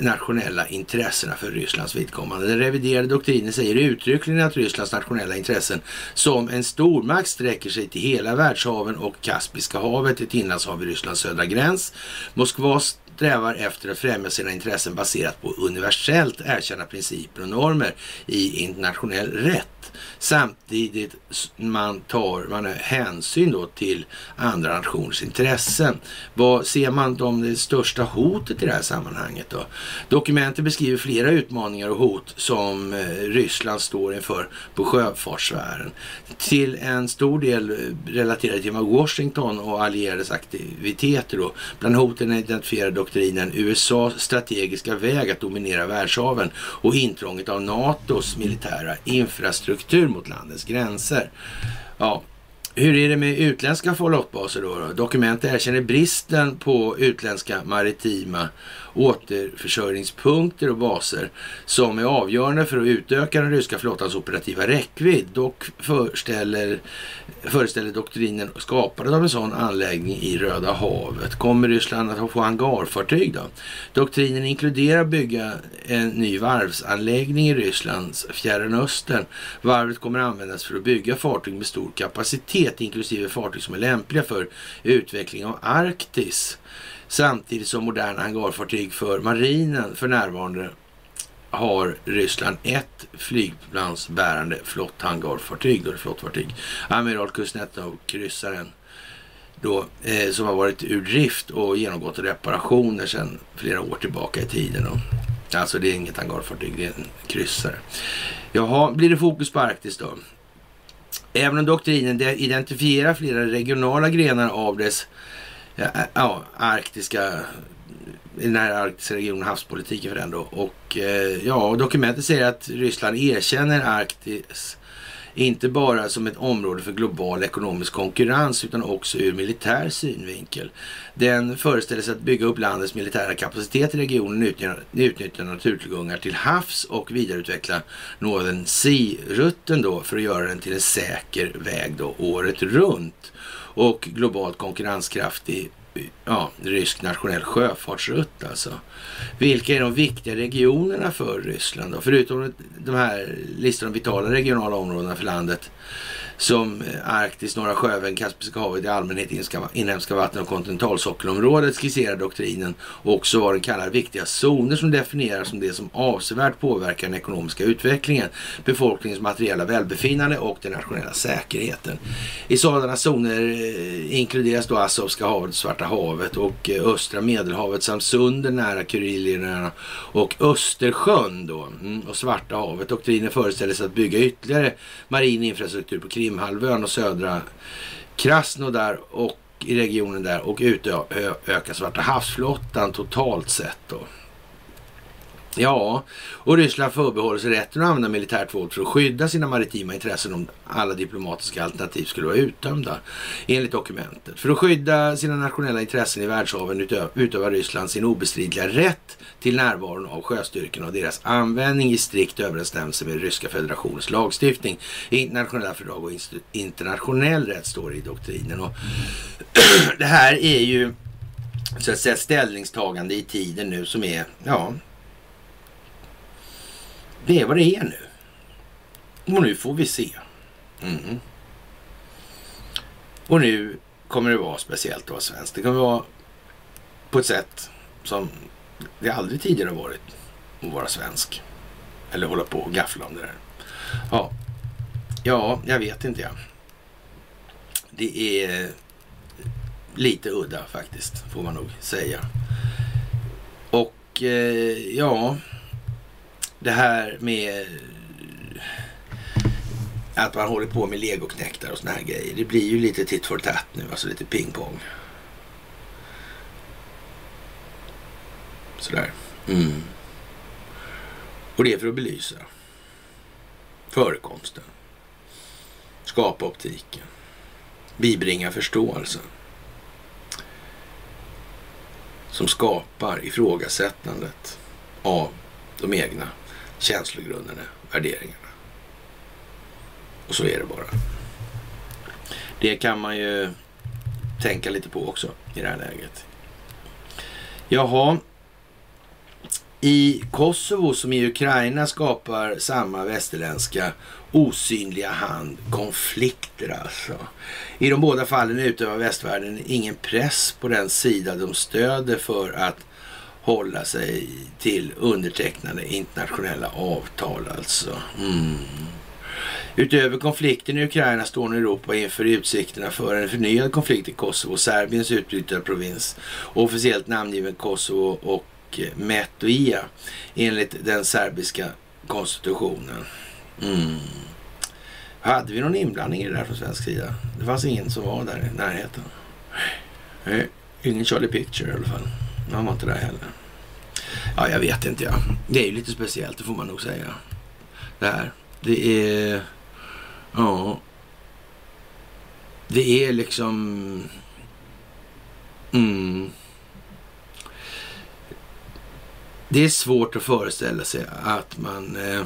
nationella intressena för Rysslands vidkommande. Den reviderade doktrinen säger uttryckligen att Rysslands nationella intressen som en stormakt sträcker sig till hela världshaven och Kaspiska havet, ett inlandshav i Rysslands södra gräns. Moskva strävar efter att främja sina intressen baserat på universellt erkända principer och normer i internationell rätt samtidigt man tar man hänsyn då till andra nationers intressen. Vad ser man som det största hotet i det här sammanhanget då? Dokumentet beskriver flera utmaningar och hot som eh, Ryssland står inför på sjöfartssfären. Till en stor del eh, relaterade till Washington och allierades aktiviteter då. Bland hoten identifierar doktrinen USAs strategiska väg att dominera världshaven och intrånget av NATOs militära infrastruktur mot landets gränser. Ja, hur är det med utländska flottbaser då, då? Dokument erkänner bristen på utländska maritima återförsörjningspunkter och baser som är avgörande för att utöka den ryska flottans operativa räckvidd. Dock förställer föreställer doktrinen skapades av en sån anläggning i Röda havet. Kommer Ryssland att få hangarfartyg då? Doktrinen inkluderar bygga en ny varvsanläggning i Rysslands Fjärran Östern. Varvet kommer användas för att bygga fartyg med stor kapacitet inklusive fartyg som är lämpliga för utveckling av Arktis. Samtidigt som moderna hangarfartyg för marinen för närvarande har Ryssland ett flygplansbärande flotthangarfartyg, då det flottfartyg. Amiral Kuznetsov-kryssaren då, eh, som har varit ur drift och genomgått reparationer sedan flera år tillbaka i tiden. Då. Alltså det är inget hangarfartyg, det är en kryssare. Jaha, blir det fokus på Arktis då? Även om doktrinen identifierar flera regionala grenar av dess ja, eh, arktiska i den här arktiska regionen, havspolitiken för den då. Och eh, ja, dokumentet säger att Ryssland erkänner Arktis inte bara som ett område för global ekonomisk konkurrens utan också ur militär synvinkel. Den föreställer sig att bygga upp landets militära kapacitet i regionen, utnyttja, utnyttja naturtillgångar till havs och vidareutveckla Northern Sea-rutten då för att göra den till en säker väg då året runt och globalt konkurrenskraftig ja, rysk nationell sjöfartsrutt alltså. Vilka är de viktiga regionerna för Ryssland då? Förutom de här listorna vitala regionala områdena för landet som eh, Arktis, Norra Sjövän, Kaspiska havet i allmänhet, inhemska vatten och kontinentalsockelområdet skisserar doktrinen och också vad den kallar viktiga zoner som definieras som det som avsevärt påverkar den ekonomiska utvecklingen, befolkningens materiella välbefinnande och den nationella säkerheten. I sådana zoner eh, inkluderas då Azovska havet, Svarta havet och eh, östra medelhavet samt sunden nära Kurilierna och Östersjön då mm, och Svarta havet. Doktrinen föreställer sig att bygga ytterligare marin infrastruktur på Krim Krimhalvön och södra Krasnodar och i regionen där och utöka Svarta havsflottan totalt sett då. Ja, och Ryssland förbehåller sig rätten att använda militärt våld för att skydda sina maritima intressen om alla diplomatiska alternativ skulle vara uttömda, enligt dokumentet. För att skydda sina nationella intressen i världshaven utövar Ryssland sin obestridliga rätt till närvaron av sjöstyrkorna och deras användning i strikt överensstämmelse med Ryska federationens lagstiftning, internationella fördrag och internationell rätt, står det i doktrinen. Och (clears throat) det här är ju så att säga ställningstagande i tiden nu som är, ja, det är vad det är nu. Och nu får vi se. Mm. Och nu kommer det vara speciellt att vara svensk. Det kommer vara på ett sätt som det aldrig tidigare har varit att vara svensk. Eller hålla på och gaffla om det där. Ja, ja jag vet inte jag. Det är lite udda faktiskt, får man nog säga. Och eh, ja, det här med att man håller på med legoknäktar och såna här grejer. Det blir ju lite titt för tätt nu, alltså lite pingpong. Sådär. Mm. Och det är för att belysa förekomsten, skapa optiken, bibringa förståelsen som skapar ifrågasättandet av de egna känslogrunderna, värderingarna. Och så är det bara. Det kan man ju tänka lite på också i det här läget. Jaha. I Kosovo som i Ukraina skapar samma västerländska osynliga hand konflikter alltså. I de båda fallen utövar västvärlden ingen press på den sida de stöder för att hålla sig till undertecknade internationella avtal alltså. Mm. Utöver konflikten i Ukraina står nu Europa inför utsikterna för en förnyad konflikt i Kosovo, Serbiens utbrytarprovins, officiellt namngiven Kosovo och eh, Metoia enligt den serbiska konstitutionen. Mm. Hade vi någon inblandning i det där från svensk sida? Det fanns ingen som var där i närheten. Nej, ingen Charlie Picture i alla fall. Han var inte där heller. Ja, jag vet inte. Ja. Det är ju lite speciellt, det får man nog säga. Det här. Det är... Ja. Det är liksom... Mm. Det är svårt att föreställa sig att man eh,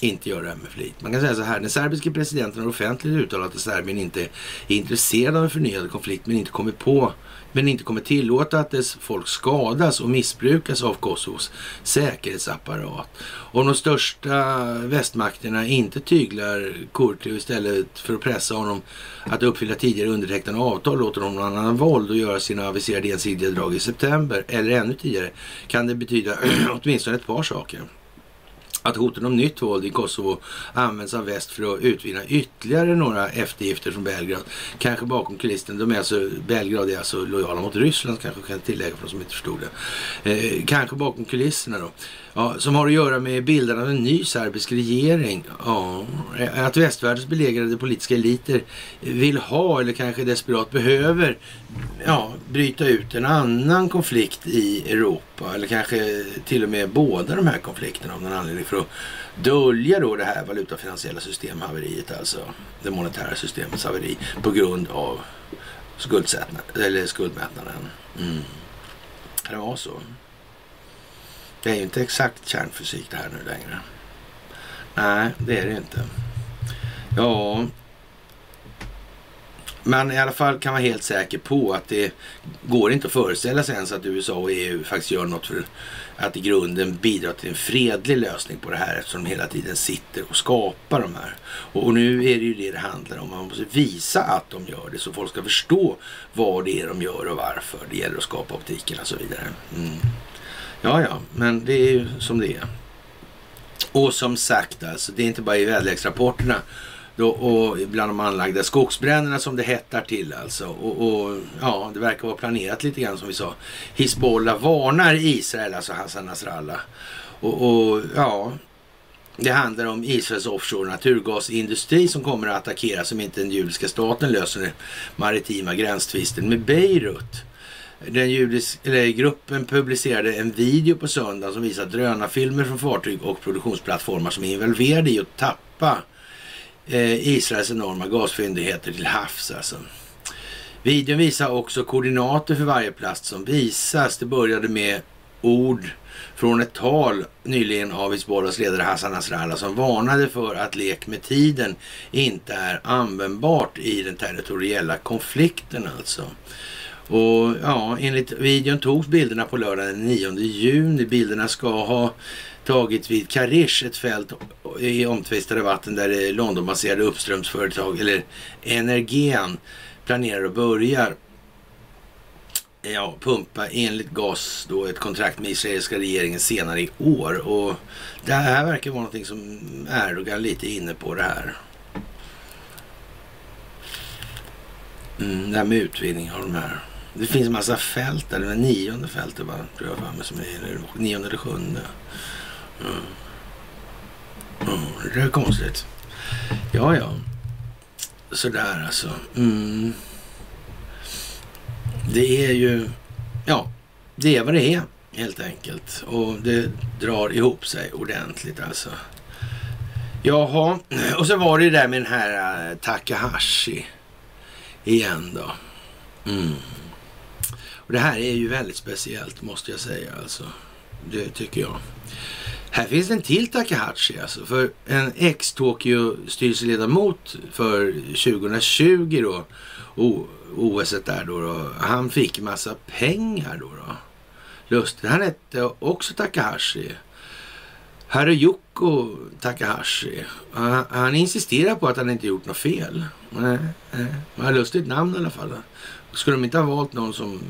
inte gör det här med flit. Man kan säga så här, den serbiske presidenten har offentligt uttalat att Serbien inte är intresserad av en förnyad konflikt men inte kommit på men inte kommer tillåta att dess folk skadas och missbrukas av Kosovos säkerhetsapparat. Om de största västmakterna inte tyglar Kurti istället för att pressa honom att uppfylla tidigare undertecknade avtal låter honom annan våld och göra sina aviserade ensidiga drag i september eller ännu tidigare kan det betyda (clears throat) åtminstone ett par saker att hoten om nytt våld i Kosovo används av väst för att utvinna ytterligare några eftergifter från Belgrad. Kanske bakom kulissen. De är alltså, Belgrad är alltså lojala mot Ryssland kanske kan tillägga för de som inte förstod det. Eh, kanske bakom kulisserna då. Ja, som har att göra med bildandet av en ny serbisk regering. Ja, att västvärldens belägrade politiska eliter vill ha eller kanske desperat behöver ja, bryta ut en annan konflikt i Europa eller kanske till och med båda de här konflikterna av någon anledning för att dölja då det här valutafinansiella systemhaveriet, alltså det monetära systemets haveri på grund av eller skuldmättnaden. Mm. Det var så. Det är ju inte exakt kärnfysik det här nu längre. Nej, det är det inte. Ja, men i alla fall kan vara helt säker på att det går inte att föreställa sig ens att USA och EU faktiskt gör något för att i grunden bidra till en fredlig lösning på det här eftersom de hela tiden sitter och skapar de här. Och, nu är det ju det det handlar om. Man måste visa att de gör det så folk ska förstå vad det är de gör och varför. Det gäller att skapa optiken och så vidare. Mm. Ja, ja, men det är ju som det är. Och som sagt, alltså, det är inte bara i väderleksrapporterna då, och bland de anlagda skogsbränderna som det hettar till alltså. Och, och, ja, det verkar vara planerat lite grann som vi sa. Hisbollah varnar Israel, alltså Hassan Nasrallah. Och, och ja, det handlar om Israels offshore naturgasindustri som kommer att attackeras om inte den judiska staten löser den maritima gränstvisten med Beirut. Den judiska eller, gruppen publicerade en video på söndag som visar drönarfilmer från fartyg och produktionsplattformar som är involverade i att tappa eh, Israels enorma gasfyndigheter till havs. Alltså. Videon visar också koordinater för varje plast som visas. Det började med ord från ett tal nyligen av Hizbollahs ledare Hassan Nasrallah som varnade för att lek med tiden inte är användbart i den territoriella konflikten alltså. Och ja, enligt videon togs bilderna på lördagen den 9 juni. Bilderna ska ha tagits vid Karish, ett fält i omtvistade vatten där det Londonbaserade uppströmsföretag, eller Energean, planerar att börja ja, pumpa enligt gas då ett kontrakt med israeliska regeringen senare i år. Och det här verkar vara någonting som Erdogan lite inne på det här. Mm, det här med utvinning av de här. Det finns en massa fält där. Det är nionde fältet bara. Tror jag för mig som är nionde eller sjunde. Mm. Mm, det är konstigt. Ja, ja. Sådär alltså. Mm. Det är ju, ja, det är vad det är helt enkelt. Och det drar ihop sig ordentligt alltså. Jaha, och så var det ju där med den här uh, Takahashi igen då. Mm. Och det här är ju väldigt speciellt måste jag säga alltså. Det tycker jag. Här finns en till Takahashi alltså. För en ex-Tokyo styrelseledamot för 2020 då. OS där då, då. Han fick massa pengar då. då. Lustigt. Han hette också Takahashi. Haruyuko Takahashi. Han, han insisterar på att han inte gjort något fel. Nej, nej. Men lustigt namn i alla fall. Skulle de inte ha valt någon som...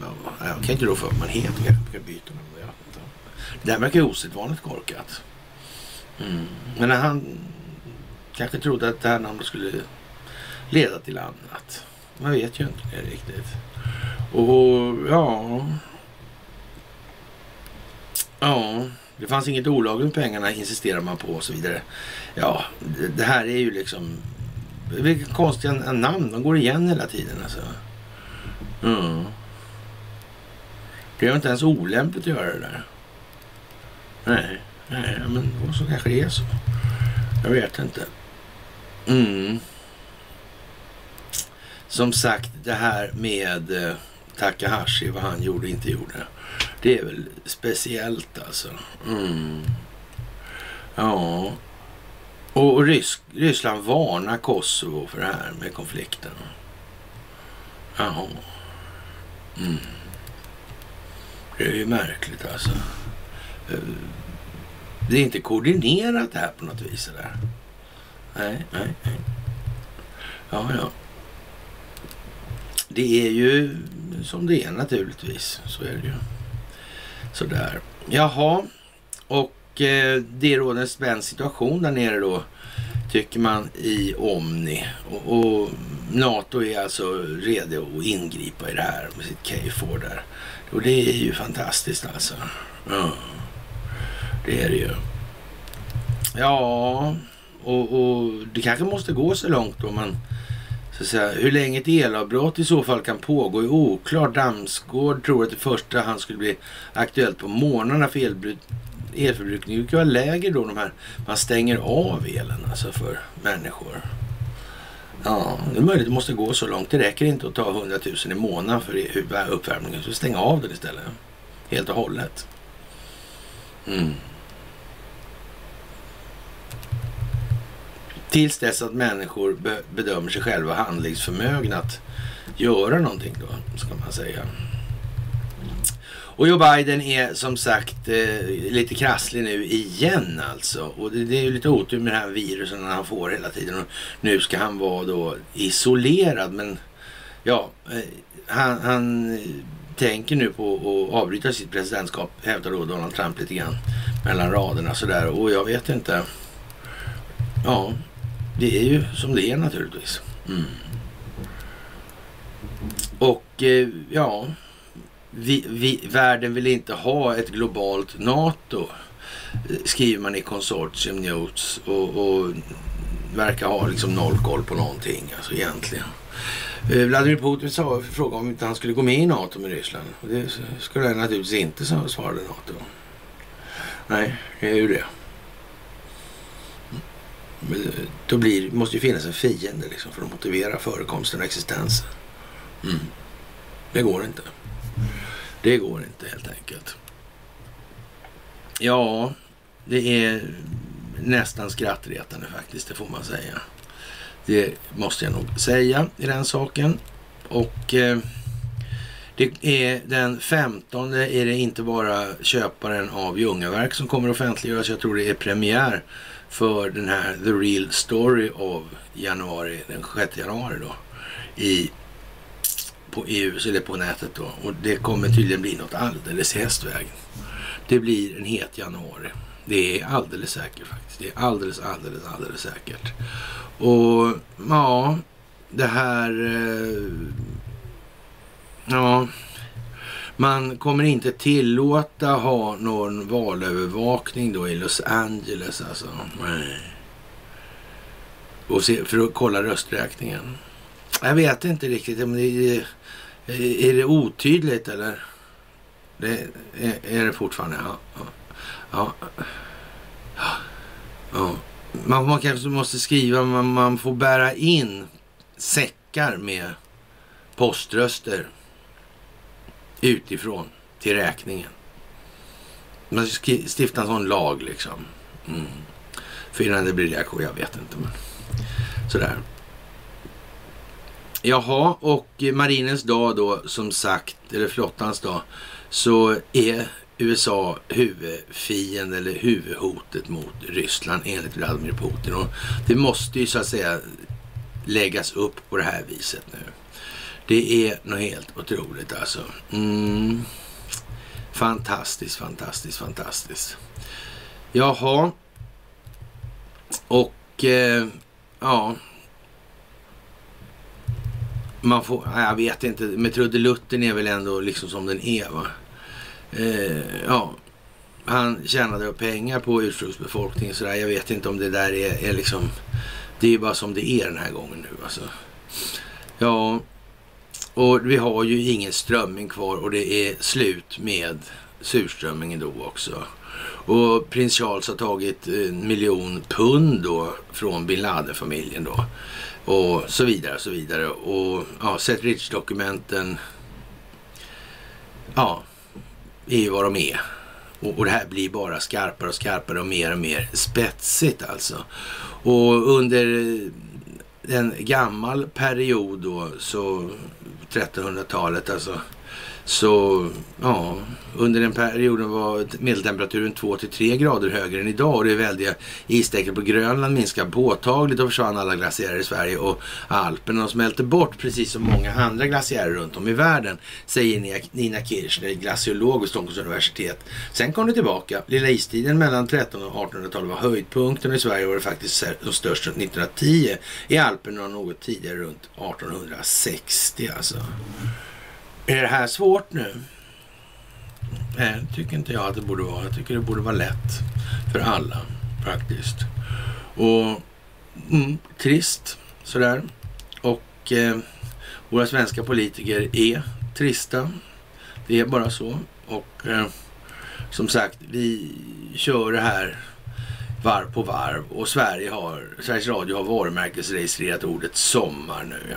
Ja, jag kan inte rå för vad man heter. Jag kan byta namn. Det här verkar osedvanligt korkat. Mm. Men han kanske trodde att det här namnet skulle leda till annat. Man vet ju inte det riktigt. Och ja... Ja, det fanns inget olagligt med pengarna insisterar man på och så vidare. Ja, det, det här är ju liksom... Vilka konstiga namn. De går igen hela tiden alltså. Mm. Det är inte ens olämpligt att göra det där. Nej, nej, men så kanske det är så. Jag vet inte. Mm. Som sagt, det här med eh, Takahashi, vad han gjorde och inte gjorde. Det är väl speciellt alltså. Mm. Ja. Och Rys Ryssland varnar Kosovo för det här med konflikten. Ja. Mm. Det är ju märkligt alltså. Eh, det är inte koordinerat det här på något vis. Där. Nej, nej, nej. Ja, ja. Det är ju som det är naturligtvis. Så är det ju. Sådär. Jaha. Och eh, det råder en spänd situation där nere då. Tycker man i Omni. Och, och NATO är alltså redo att ingripa i det här med sitt K4 där. Och det är ju fantastiskt alltså. Mm. Det är det ju. Ja, och, och det kanske måste gå så långt då man så att säga, hur länge ett elavbrott i så fall kan pågå är oklart. Damsgård tror att i första hand skulle bli aktuellt på morgnarna för elförbrukningen brukar vara lägre då de här, man stänger av elen alltså för människor. Ja, det är möjligt det måste gå så långt. Det räcker inte att ta 100 000 i månaden för uppvärmningen. Så stäng av den istället. Helt och hållet. Mm. Tills dess att människor bedömer sig själva handlingsförmögna att göra någonting då, ska man säga. Och Joe Biden är som sagt eh, lite krasslig nu igen alltså. Och det, det är ju lite otur med det här virusen han får hela tiden. Och nu ska han vara då isolerad. Men ja, eh, han, han tänker nu på att avbryta sitt presidentskap, hävdar då Donald Trump lite grann mellan raderna sådär. Och jag vet inte. Ja, det är ju som det är naturligtvis. Mm. Och eh, ja, vi, vi, världen vill inte ha ett globalt NATO skriver man i konsortium, Notes och, och verkar ha liksom noll koll på någonting alltså egentligen. Eh, Vladimir Putin sa, frågade om inte han skulle gå med i NATO med Ryssland. Och det skulle han naturligtvis inte, svarade NATO. Nej, det är ju det. Men eh, då blir, måste ju finnas en fiende liksom för att motivera förekomsten och existensen. Mm. Det går inte. Det går inte helt enkelt. Ja, det är nästan skrattretande faktiskt, det får man säga. Det måste jag nog säga i den saken. Och eh, det är den 15 är det inte bara köparen av Ljungaverk som kommer offentliggöras. Jag tror det är premiär för den här The Real Story av januari, den 6 januari då. I på EU, eller på nätet då. Och det kommer tydligen bli något alldeles hästväg. Det blir en het januari. Det är alldeles säkert faktiskt. Det är alldeles, alldeles, alldeles säkert. Och ja, det här... Eh, ja, man kommer inte tillåta ha någon valövervakning då i Los Angeles alltså. Nej. Och se, för att kolla rösträkningen. Jag vet inte riktigt. Men det eh, är, det otydligt eller? Det är, är det fortfarande? Ja. ja. ja. ja. Man, man kanske måste skriva, man, man får bära in säckar med poströster utifrån till räkningen. Man ska stifta en sån lag liksom. Mm. För innan det blir reaktion, jag vet inte. Men sådär. Jaha, och marinens dag då som sagt, eller flottans dag, så är USA huvudfienden eller huvudhotet mot Ryssland enligt Vladimir Putin. Och det måste ju så att säga läggas upp på det här viset nu. Det är något helt otroligt alltså. Mm. Fantastiskt, fantastiskt, fantastiskt. Jaha. Och eh, ja. Man får, jag vet inte, med trudelutten är väl ändå liksom som den är va. Eh, ja, han tjänade pengar på ursprungsbefolkningen sådär. Jag vet inte om det där är, är liksom, det är ju bara som det är den här gången nu alltså. Ja, och vi har ju ingen strömming kvar och det är slut med surströmmingen då också. Och prins Charles har tagit en miljon pund då från bin Laden-familjen då. Och så vidare och så vidare. Och ja, Seth Rich-dokumenten. Ja, är ju vad de är. Och, och det här blir bara skarpare och skarpare och mer och mer spetsigt alltså. Och under en gammal period då, så 1300-talet alltså, så ja, under den perioden var medeltemperaturen 2 till 3 grader högre än idag och det väldiga istäcket på Grönland minskade påtagligt och försvann alla glaciärer i Sverige och Alperna smälte bort precis som många andra glaciärer runt om i världen, säger Nina Kirchner, glaciolog vid Stockholms universitet. Sen kom det tillbaka. Lilla istiden mellan 1300 och 1800-talet var höjdpunkten i Sverige var det faktiskt som störst runt 1910. I Alperna något tidigare runt 1860 alltså. Är det här svårt nu? Nej, det tycker inte jag att det borde vara. Jag tycker det borde vara lätt för alla faktiskt. Och mm, trist sådär. Och eh, våra svenska politiker är trista. Det är bara så. Och eh, som sagt, vi kör det här varv på varv och Sverige har, Sveriges Radio har varumärkesregistrerat ordet sommar nu ja.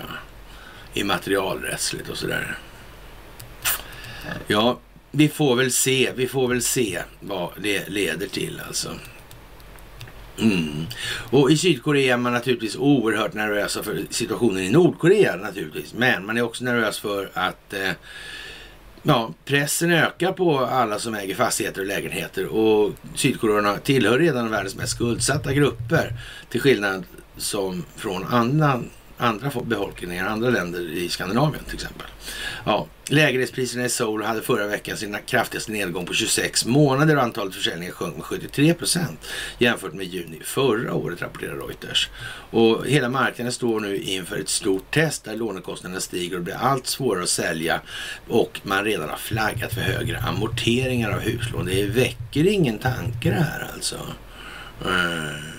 Immaterialrättsligt och sådär. Ja, vi får väl se. Vi får väl se vad det leder till alltså. Mm. Och i Sydkorea är man naturligtvis oerhört nervösa för situationen i Nordkorea naturligtvis. Men man är också nervös för att eh, ja, pressen ökar på alla som äger fastigheter och lägenheter. Och Sydkoreanerna tillhör redan världens mest skuldsatta grupper. Till skillnad som från annan andra befolkningar, andra länder i Skandinavien till exempel. Ja, lägenhetspriserna i Seoul hade förra veckan sin kraftigaste nedgång på 26 månader och antalet försäljningar sjönk med 73 procent jämfört med juni förra året, rapporterar Reuters. Och hela marknaden står nu inför ett stort test där lånekostnaderna stiger och blir allt svårare att sälja och man redan har flaggat för högre amorteringar av huslån. Det väcker ingen tanke det här alltså. Mm.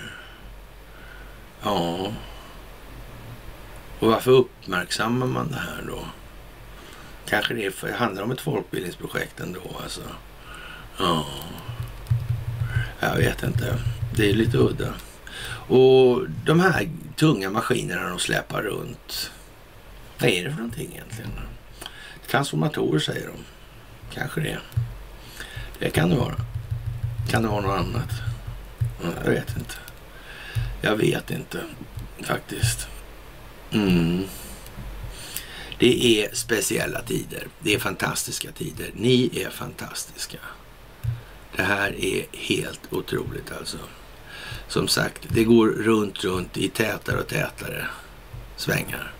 Ja. Och varför uppmärksammar man det här då? Kanske det för, handlar om ett folkbildningsprojekt ändå alltså. Ja, jag vet inte. Det är lite udda. Och de här tunga maskinerna de släpar runt. Vad är det för någonting egentligen? Transformatorer säger de. Kanske det. Det kan det vara. Kan det vara något annat? Jag vet inte. Jag vet inte faktiskt. Mm. Det är speciella tider. Det är fantastiska tider. Ni är fantastiska. Det här är helt otroligt alltså. Som sagt, det går runt, runt i tätare och tätare svängar.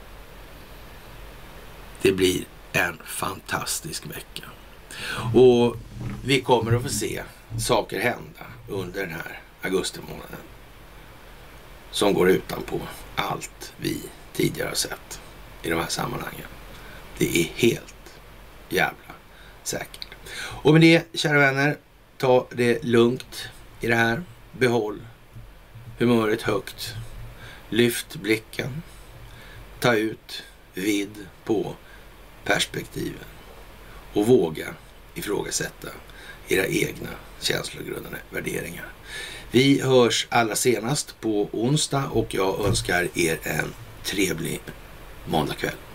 Det blir en fantastisk vecka. Och vi kommer att få se saker hända under den här augusti månaden. Som går utanpå allt vi tidigare har sett i de här sammanhangen. Det är helt jävla säkert. Och med det, kära vänner, ta det lugnt i det här. Behåll humöret högt. Lyft blicken. Ta ut vidd på perspektiven. Och våga ifrågasätta era egna känslogrundande värderingar. Vi hörs allra senast på onsdag och jag önskar er en trevlig måndagkväll.